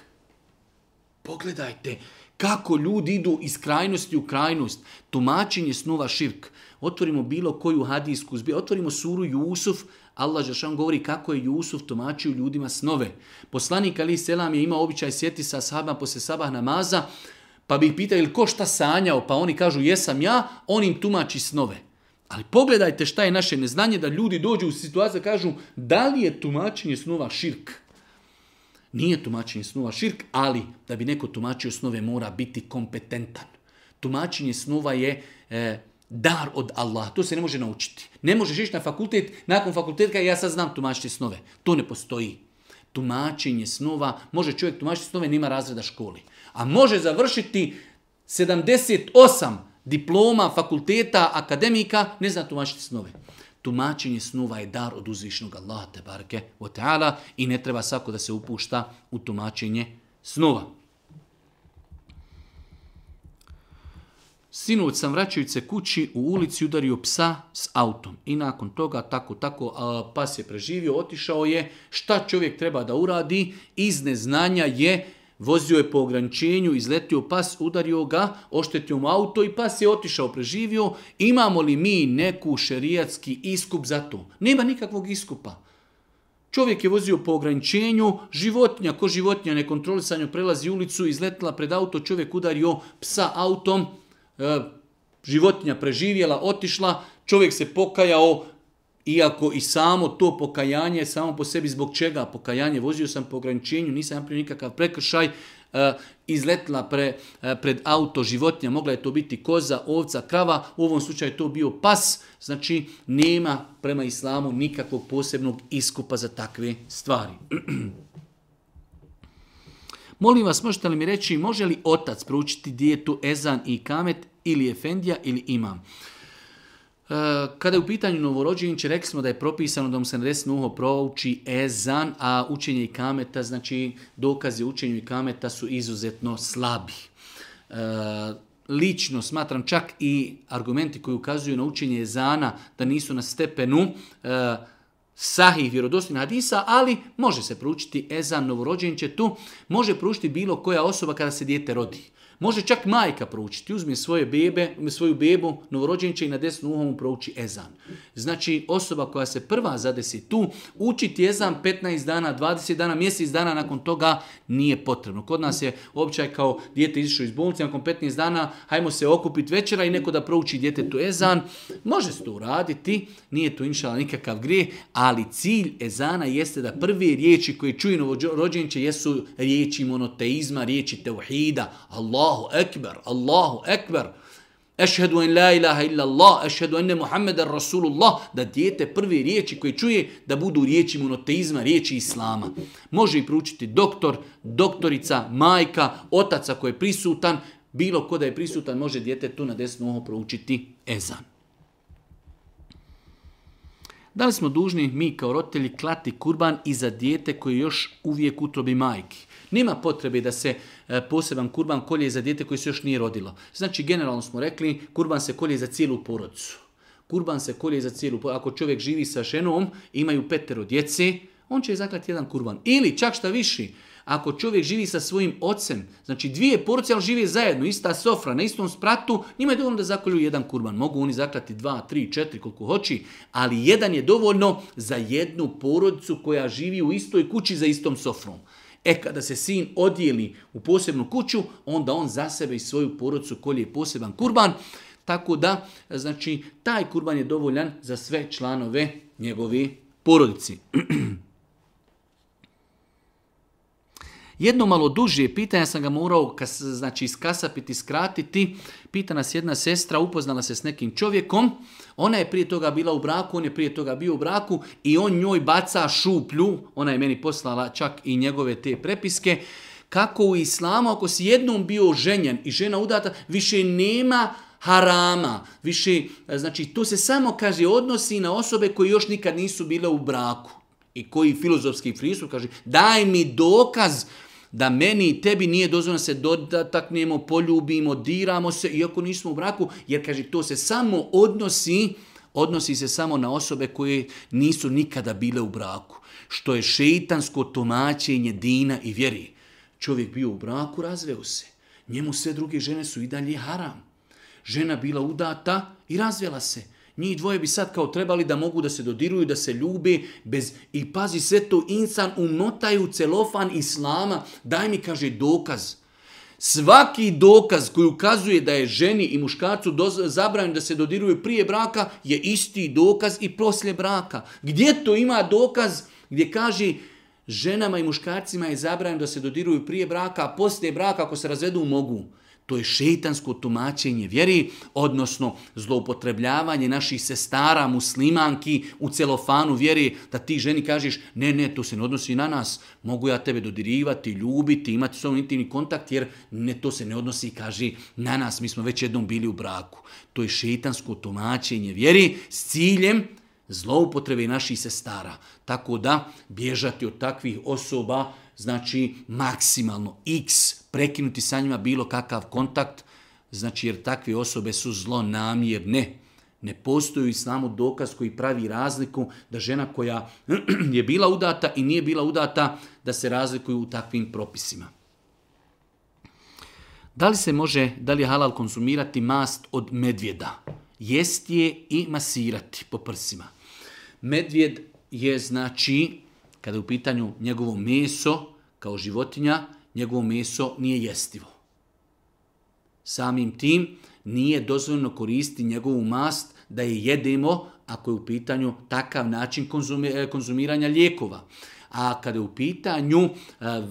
[SPEAKER 1] Pogledajte kako ljudi idu iz krajnosti u krajnost. Tumačenje snova širk. Otvorimo bilo koju hadijsku zbiju. otvorimo suru Jusuf, Allah Žešan govori kako je Jusuf tumačio ljudima snove. Poslanik Ali Selam je imao običaj sjeti sa sabama posle sabah namaza, pa bi ih pitao ili ko šta sanjao, pa oni kažu jesam ja, on im tumači snove. Ali pogledajte šta je naše neznanje da ljudi dođu u situaciju i kažu da li je tumačenje snova širk. Nije tumačenje snova širk, ali da bi neko tumačio snove mora biti kompetentan. Tumačenje snova je e, dar od Allaha. To se ne može naučiti. Ne možeš ići na fakultet, nakon fakultetka ja sad znam tumačiti snove. To ne postoji. Tumačenje snova, može čovjek tumačiti snove, nema razreda školi a može završiti 78 diploma, fakulteta, akademika, ne zna tumačiti snove. Tumačenje snova je dar od uzvišnog Allaha te barke o teala i ne treba svako da se upušta u tumačenje snova. Sinoć sam vraćajući kući u ulici udario psa s autom i nakon toga tako tako pas je preživio, otišao je, šta čovjek treba da uradi, iz neznanja je Vozio je po ograničenju, izletio pas, udario ga, oštetio mu auto i pas je otišao, preživio. Imamo li mi neku šerijatski iskup za to? Nema nikakvog iskupa. Čovjek je vozio po ograničenju, životinja, ko životinja nekontrolisanju prelazi ulicu, izletila pred auto, čovjek udario psa autom, e, životinja preživjela, otišla, čovjek se pokajao, iako i samo to pokajanje, samo po sebi zbog čega pokajanje, vozio sam po ograničenju, nisam napravio nikakav prekršaj, e, izletla pre, e, pred auto životinja, mogla je to biti koza, ovca, krava, u ovom slučaju je to bio pas, znači nema prema islamu nikakvog posebnog iskupa za takve stvari. Molim vas, možete li mi reći, može li otac proučiti dijetu Ezan i Kamet ili Efendija ili Imam? Eh, kada je u pitanju novorođenče rekli smo da je propisano da mu se na desno uho prouči ezan, a učenje i kameta, znači dokazi učenju i kameta su izuzetno slabi. Eh, lično smatram čak i argumenti koji ukazuju na učenje ezana da nisu na stepenu eh, sahih vjerodostina hadisa, ali može se proučiti ezan novorođenče tu, može proučiti bilo koja osoba kada se dijete rodi. Može čak majka proučiti, uzme svoje bebe, svoju bebu, novorođenče i na desnu uhom prouči ezan. Znači osoba koja se prva zadesi tu, učiti ezan 15 dana, 20 dana, mjesec dana nakon toga nije potrebno. Kod nas je običaj kao dijete izišao iz bolnice, nakon 15 dana hajmo se okupiti večera i neko da prouči djetetu ezan. Može se to uraditi, nije to inšala nikakav grijeh, ali cilj ezana jeste da prve riječi koje čuje novorođenče jesu riječi monoteizma, riječi teuhida, Allah Allahu ekber, Allahu ekber. Ešhedu en la ilaha illa Allah, ešhedu enne Muhammeden er Rasulullah, da dijete prve riječi koje čuje da budu riječi monoteizma, riječi Islama. Može i proučiti doktor, doktorica, majka, otaca koji je prisutan, bilo ko da je prisutan može dijete tu na desno uho proučiti ezan. Da li smo dužni mi kao roditelji klati kurban i za dijete koje još uvijek utrobi majki? Nema potrebe da se E, poseban kurban kolje za dijete koje se još nije rodilo. Znači, generalno smo rekli, kurban se kolje za cijelu porodicu. Kurban se kolje za cijelu porodicu. Ako čovjek živi sa ženom, imaju petero djece, on će zaklati jedan kurban. Ili čak šta viši, ako čovjek živi sa svojim ocem, znači dvije porcije, ali žive zajedno, ista sofra, na istom spratu, njima je dovoljno da zakolju jedan kurban. Mogu oni zaklati dva, tri, četiri, koliko hoći, ali jedan je dovoljno za jednu porodicu koja živi u istoj kući za istom sofrom. E kada se sin odijeli u posebnu kuću, onda on za sebe i svoju porodcu kolje poseban kurban, tako da znači taj kurban je dovoljan za sve članove njegove porodici. Jedno malo duže pitanje sam ga morao kas, znači, iskasapiti, skratiti. Pita nas jedna sestra, upoznala se s nekim čovjekom. Ona je prije toga bila u braku, on je prije toga bio u braku i on njoj baca šuplju. Ona je meni poslala čak i njegove te prepiske. Kako u islamu, ako si jednom bio ženjen i žena udata, više nema harama, više, znači to se samo kaže odnosi na osobe koje još nikad nisu bile u braku i koji filozofski pristup kaže daj mi dokaz da meni i tebi nije dozvoljeno se dotaknemo, poljubimo, diramo se, iako nismo u braku, jer kaže to se samo odnosi, odnosi se samo na osobe koje nisu nikada bile u braku, što je šeitansko tumačenje dina i vjeri. Čovjek bio u braku, razveo se. Njemu sve druge žene su i dalje haram. Žena bila udata i razvela se. Njih dvoje bi sad kao trebali da mogu da se dodiruju, da se ljube bez... I pazi sve to insan umotaju celofan islama. Daj mi, kaže, dokaz. Svaki dokaz koji ukazuje da je ženi i muškarcu zabranjeno da se dodiruju prije braka je isti dokaz i poslije braka. Gdje to ima dokaz gdje kaže ženama i muškarcima je zabranjeno da se dodiruju prije braka, a poslije braka ako se razvedu mogu. To je šetansko tumačenje vjeri, odnosno zloupotrebljavanje naših sestara muslimanki u celofanu vjeri, da ti ženi kažeš ne, ne, to se ne odnosi na nas, mogu ja tebe dodirivati, ljubiti, imati svoj intimni kontakt, jer ne, to se ne odnosi, kaži, na nas, mi smo već jednom bili u braku. To je šetansko tumačenje vjeri s ciljem zloupotrebe naših sestara. Tako da, bježati od takvih osoba, znači maksimalno x prekinuti sa njima bilo kakav kontakt, znači jer takve osobe su zlonamjerne. Ne postoji samo dokaz koji pravi razliku da žena koja je bila udata i nije bila udata, da se razlikuju u takvim propisima. Da li se može, da li je halal konzumirati mast od medvjeda? Jest je i masirati po prsima. Medvjed je znači, kada je u pitanju njegovo meso kao životinja, njegovo meso nije jestivo. Samim tim nije dozvoljeno koristiti njegovu mast da je jedemo ako je u pitanju takav način e, konzumiranja lijekova. A kada je u pitanju e,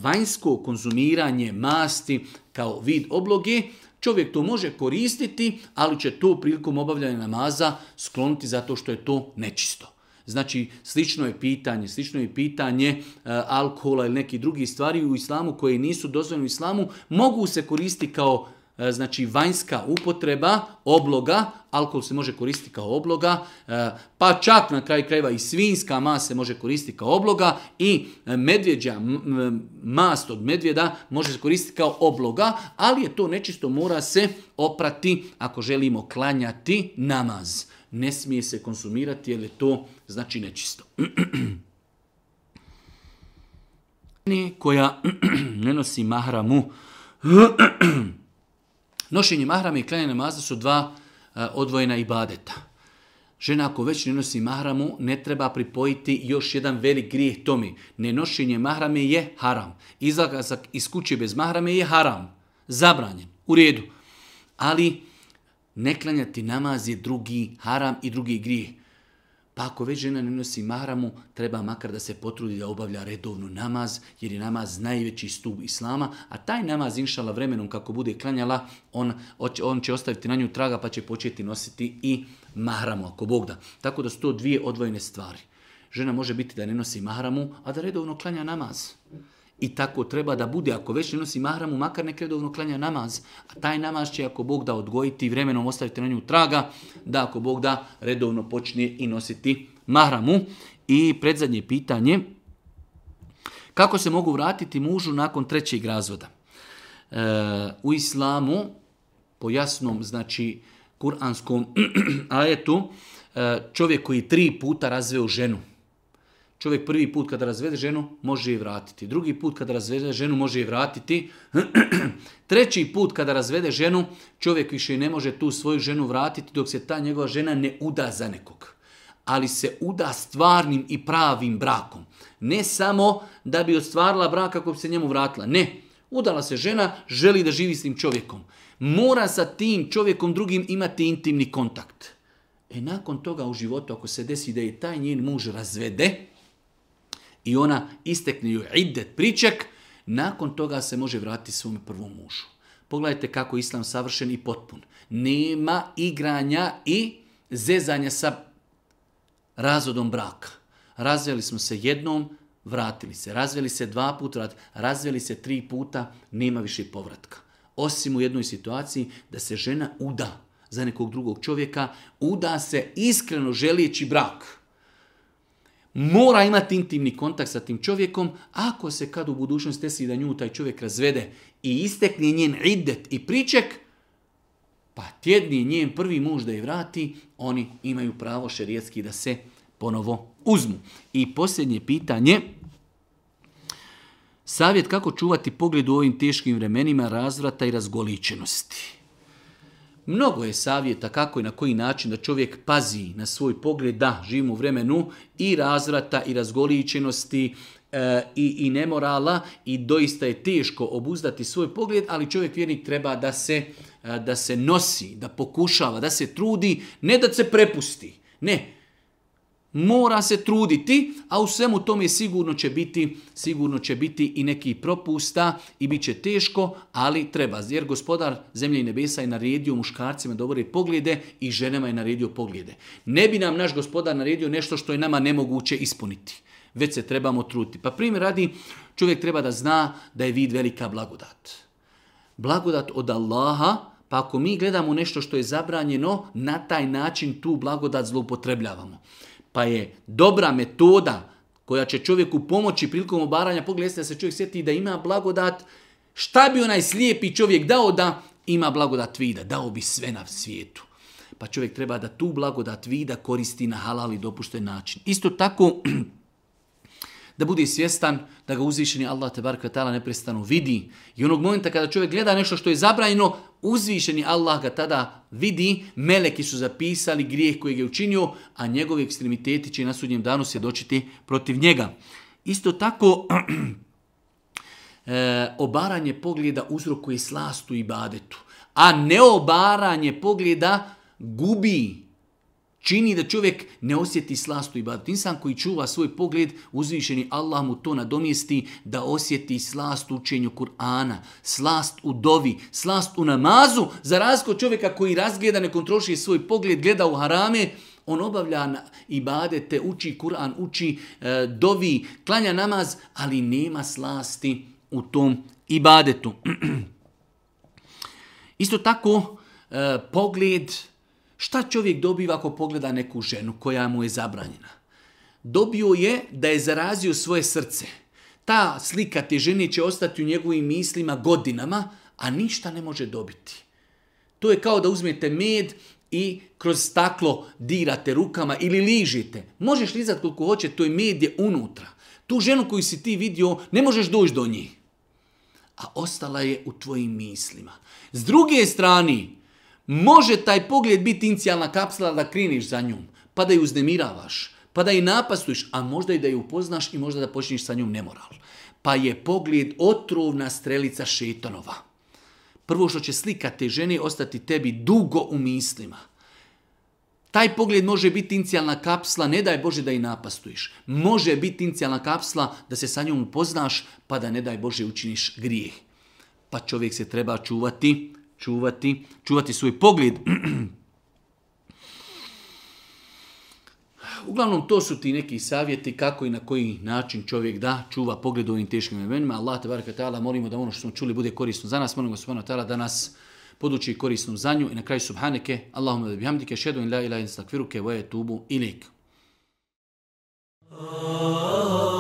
[SPEAKER 1] vanjsko konzumiranje masti kao vid obloge, čovjek to može koristiti, ali će to prilikom obavljanja namaza skloniti zato što je to nečisto. Znači, slično je pitanje, slično je pitanje e, alkohola ili neki drugi stvari u islamu koje nisu dozvoljene u islamu, mogu se koristiti kao e, znači vanjska upotreba obloga, alkohol se može koristiti kao obloga, e, pa čak na kraju krajeva i svinska masa se može koristiti kao obloga i medvjeđa, mast od medvjeda može se koristiti kao obloga, ali je to nečisto mora se oprati ako želimo klanjati namaz ne smije se konzumirati jer je to znači nečisto. koja ne nosi mahramu. Nošenje mahrame i klanjanje namaza su dva e, odvojena ibadeta. Žena ako već ne nosi mahramu, ne treba pripojiti još jedan velik grijeh tomi. Nenošenje mahrame je haram. Izlazak iz kuće bez mahrame je haram. Zabranjen. U redu. Ali ne klanjati namaz je drugi haram i drugi grijeh. Pa ako već žena ne nosi mahramu, treba makar da se potrudi da obavlja redovnu namaz, jer je namaz najveći stup islama, a taj namaz, inšala, vremenom kako bude klanjala, on, on će ostaviti na nju traga pa će početi nositi i mahramu, ako Bog da. Tako da su to dvije odvojene stvari. Žena može biti da ne nosi mahramu, a da redovno klanja namaz. I tako treba da bude. Ako već ne nosi mahramu, makar nekredovno redovno klanja namaz. A taj namaz će, ako Bog da odgojiti vremenom ostaviti na nju traga, da ako Bog da redovno počne i nositi mahramu. I predzadnje pitanje, kako se mogu vratiti mužu nakon trećeg razvoda? E, u islamu, po jasnom, znači, kuranskom ajetu, e, čovjek koji tri puta razveo ženu, Čovjek prvi put kada razvede ženu može je vratiti. Drugi put kada razvede ženu može je vratiti. Treći put kada razvede ženu čovjek više ne može tu svoju ženu vratiti dok se ta njegova žena ne uda za nekog. Ali se uda stvarnim i pravim brakom. Ne samo da bi ostvarila brak kako bi se njemu vratila. Ne. Udala se žena, želi da živi s tim čovjekom. Mora sa tim čovjekom drugim imati intimni kontakt. E nakon toga u životu ako se desi da je taj njen muž razvede, i ona istekne joj idet priček, nakon toga se može vratiti svom prvom mužu. Pogledajte kako je islam savršen i potpun. Nema igranja i zezanja sa razvodom braka. Razveli smo se jednom, vratili se. Razveli se dva puta, razveli se tri puta, nema više povratka. Osim u jednoj situaciji da se žena uda za nekog drugog čovjeka, uda se iskreno želijeći brak mora imati intimni kontakt sa tim čovjekom, ako se kad u budućnosti desi da nju taj čovjek razvede i istekne njen idet i priček, pa tjedni njen prvi muž da je vrati, oni imaju pravo šerijetski da se ponovo uzmu. I posljednje pitanje, savjet kako čuvati pogled u ovim teškim vremenima razvrata i razgoličenosti. Mnogo je savjeta kako i na koji način da čovjek pazi na svoj pogled, da živimo u vremenu i razvrata i razgoličenosti e, i, i nemorala i doista je teško obuzdati svoj pogled, ali čovjek vjernik treba da se, e, da se nosi, da pokušava, da se trudi, ne da se prepusti. Ne, mora se truditi, a u svemu tome sigurno će biti, sigurno će biti i neki propusta i bit će teško, ali treba. Jer gospodar zemlje i nebesa je naredio muškarcima dobre poglede i ženama je naredio poglede. Ne bi nam naš gospodar naredio nešto što je nama nemoguće ispuniti. Već se trebamo truditi. Pa primjer radi, čovjek treba da zna da je vid velika blagodat. Blagodat od Allaha, pa ako mi gledamo nešto što je zabranjeno, na taj način tu blagodat zloupotrebljavamo. Pa je dobra metoda koja će čovjeku pomoći prilikom obaranja pogleda da se čovjek sjeti da ima blagodat. Šta bi onaj slijepi čovjek dao da ima blagodat vida? Dao bi sve na svijetu. Pa čovjek treba da tu blagodat vida koristi na halal i dopušten način. Isto tako da bude svjestan da ga uzvišeni Allah te bar kvetala neprestano vidi. I onog momenta kada čovjek gleda nešto što je zabranjeno, uzvišeni Allah ga tada vidi, meleki su zapisali grijeh koji je učinio, a njegovi ekstremiteti će na sudnjem danu svjedočiti protiv njega. Isto tako, e, obaranje pogleda uzrokuje slastu i badetu, a neobaranje pogleda gubi čini da čovjek ne osjeti slastu i badu. Insan koji čuva svoj pogled, uzvišeni Allah mu to nadomjesti da osjeti slast u učenju Kur'ana, slast u dovi, slast u namazu, za razliku čovjeka koji razgleda, ne kontroliše svoj pogled, gleda u harame, on obavlja ibadete, uči Kur'an, uči e, dovi, klanja namaz, ali nema slasti u tom ibadetu. Isto tako, e, pogled Šta čovjek dobiva ako pogleda neku ženu koja mu je zabranjena? Dobio je da je zarazio svoje srce. Ta slika te žene će ostati u njegovim mislima godinama, a ništa ne može dobiti. To je kao da uzmete med i kroz staklo dirate rukama ili ližite. Možeš lizati koliko hoće, to je med je unutra. Tu ženu koju si ti vidio, ne možeš doći do njih. A ostala je u tvojim mislima. S druge strane, Može taj pogled biti inicijalna kapsula da kriniš za njom, pa da ju uznemiravaš, pa da i napastuješ, a možda i da ju upoznaš i možda da počneš sa njom nemoral. Pa je pogled otrovna strelica šetonova. Prvo što će slika te žene ostati tebi dugo u mislima. Taj pogled može biti inicijalna kapsla, ne daj Bože da i napastuješ Može biti inicijalna kapsla da se sa njom upoznaš, pa da ne daj Bože učiniš grijeh. Pa čovjek se treba čuvati čuvati, čuvati svoj pogled. Uglavnom, to su ti neki savjeti kako i na koji način čovjek da čuva pogled u ovim teškim vremenima. Allah, tabaraka ta'ala, molimo da ono što smo čuli bude korisno za nas. Molimo gospodina ta'ala da nas poduči korisnom za nju. I na kraju, subhaneke, Allahumma da bihamdike, šedu in la ilaha in stakfiruke, voje tubu ilik. Ah.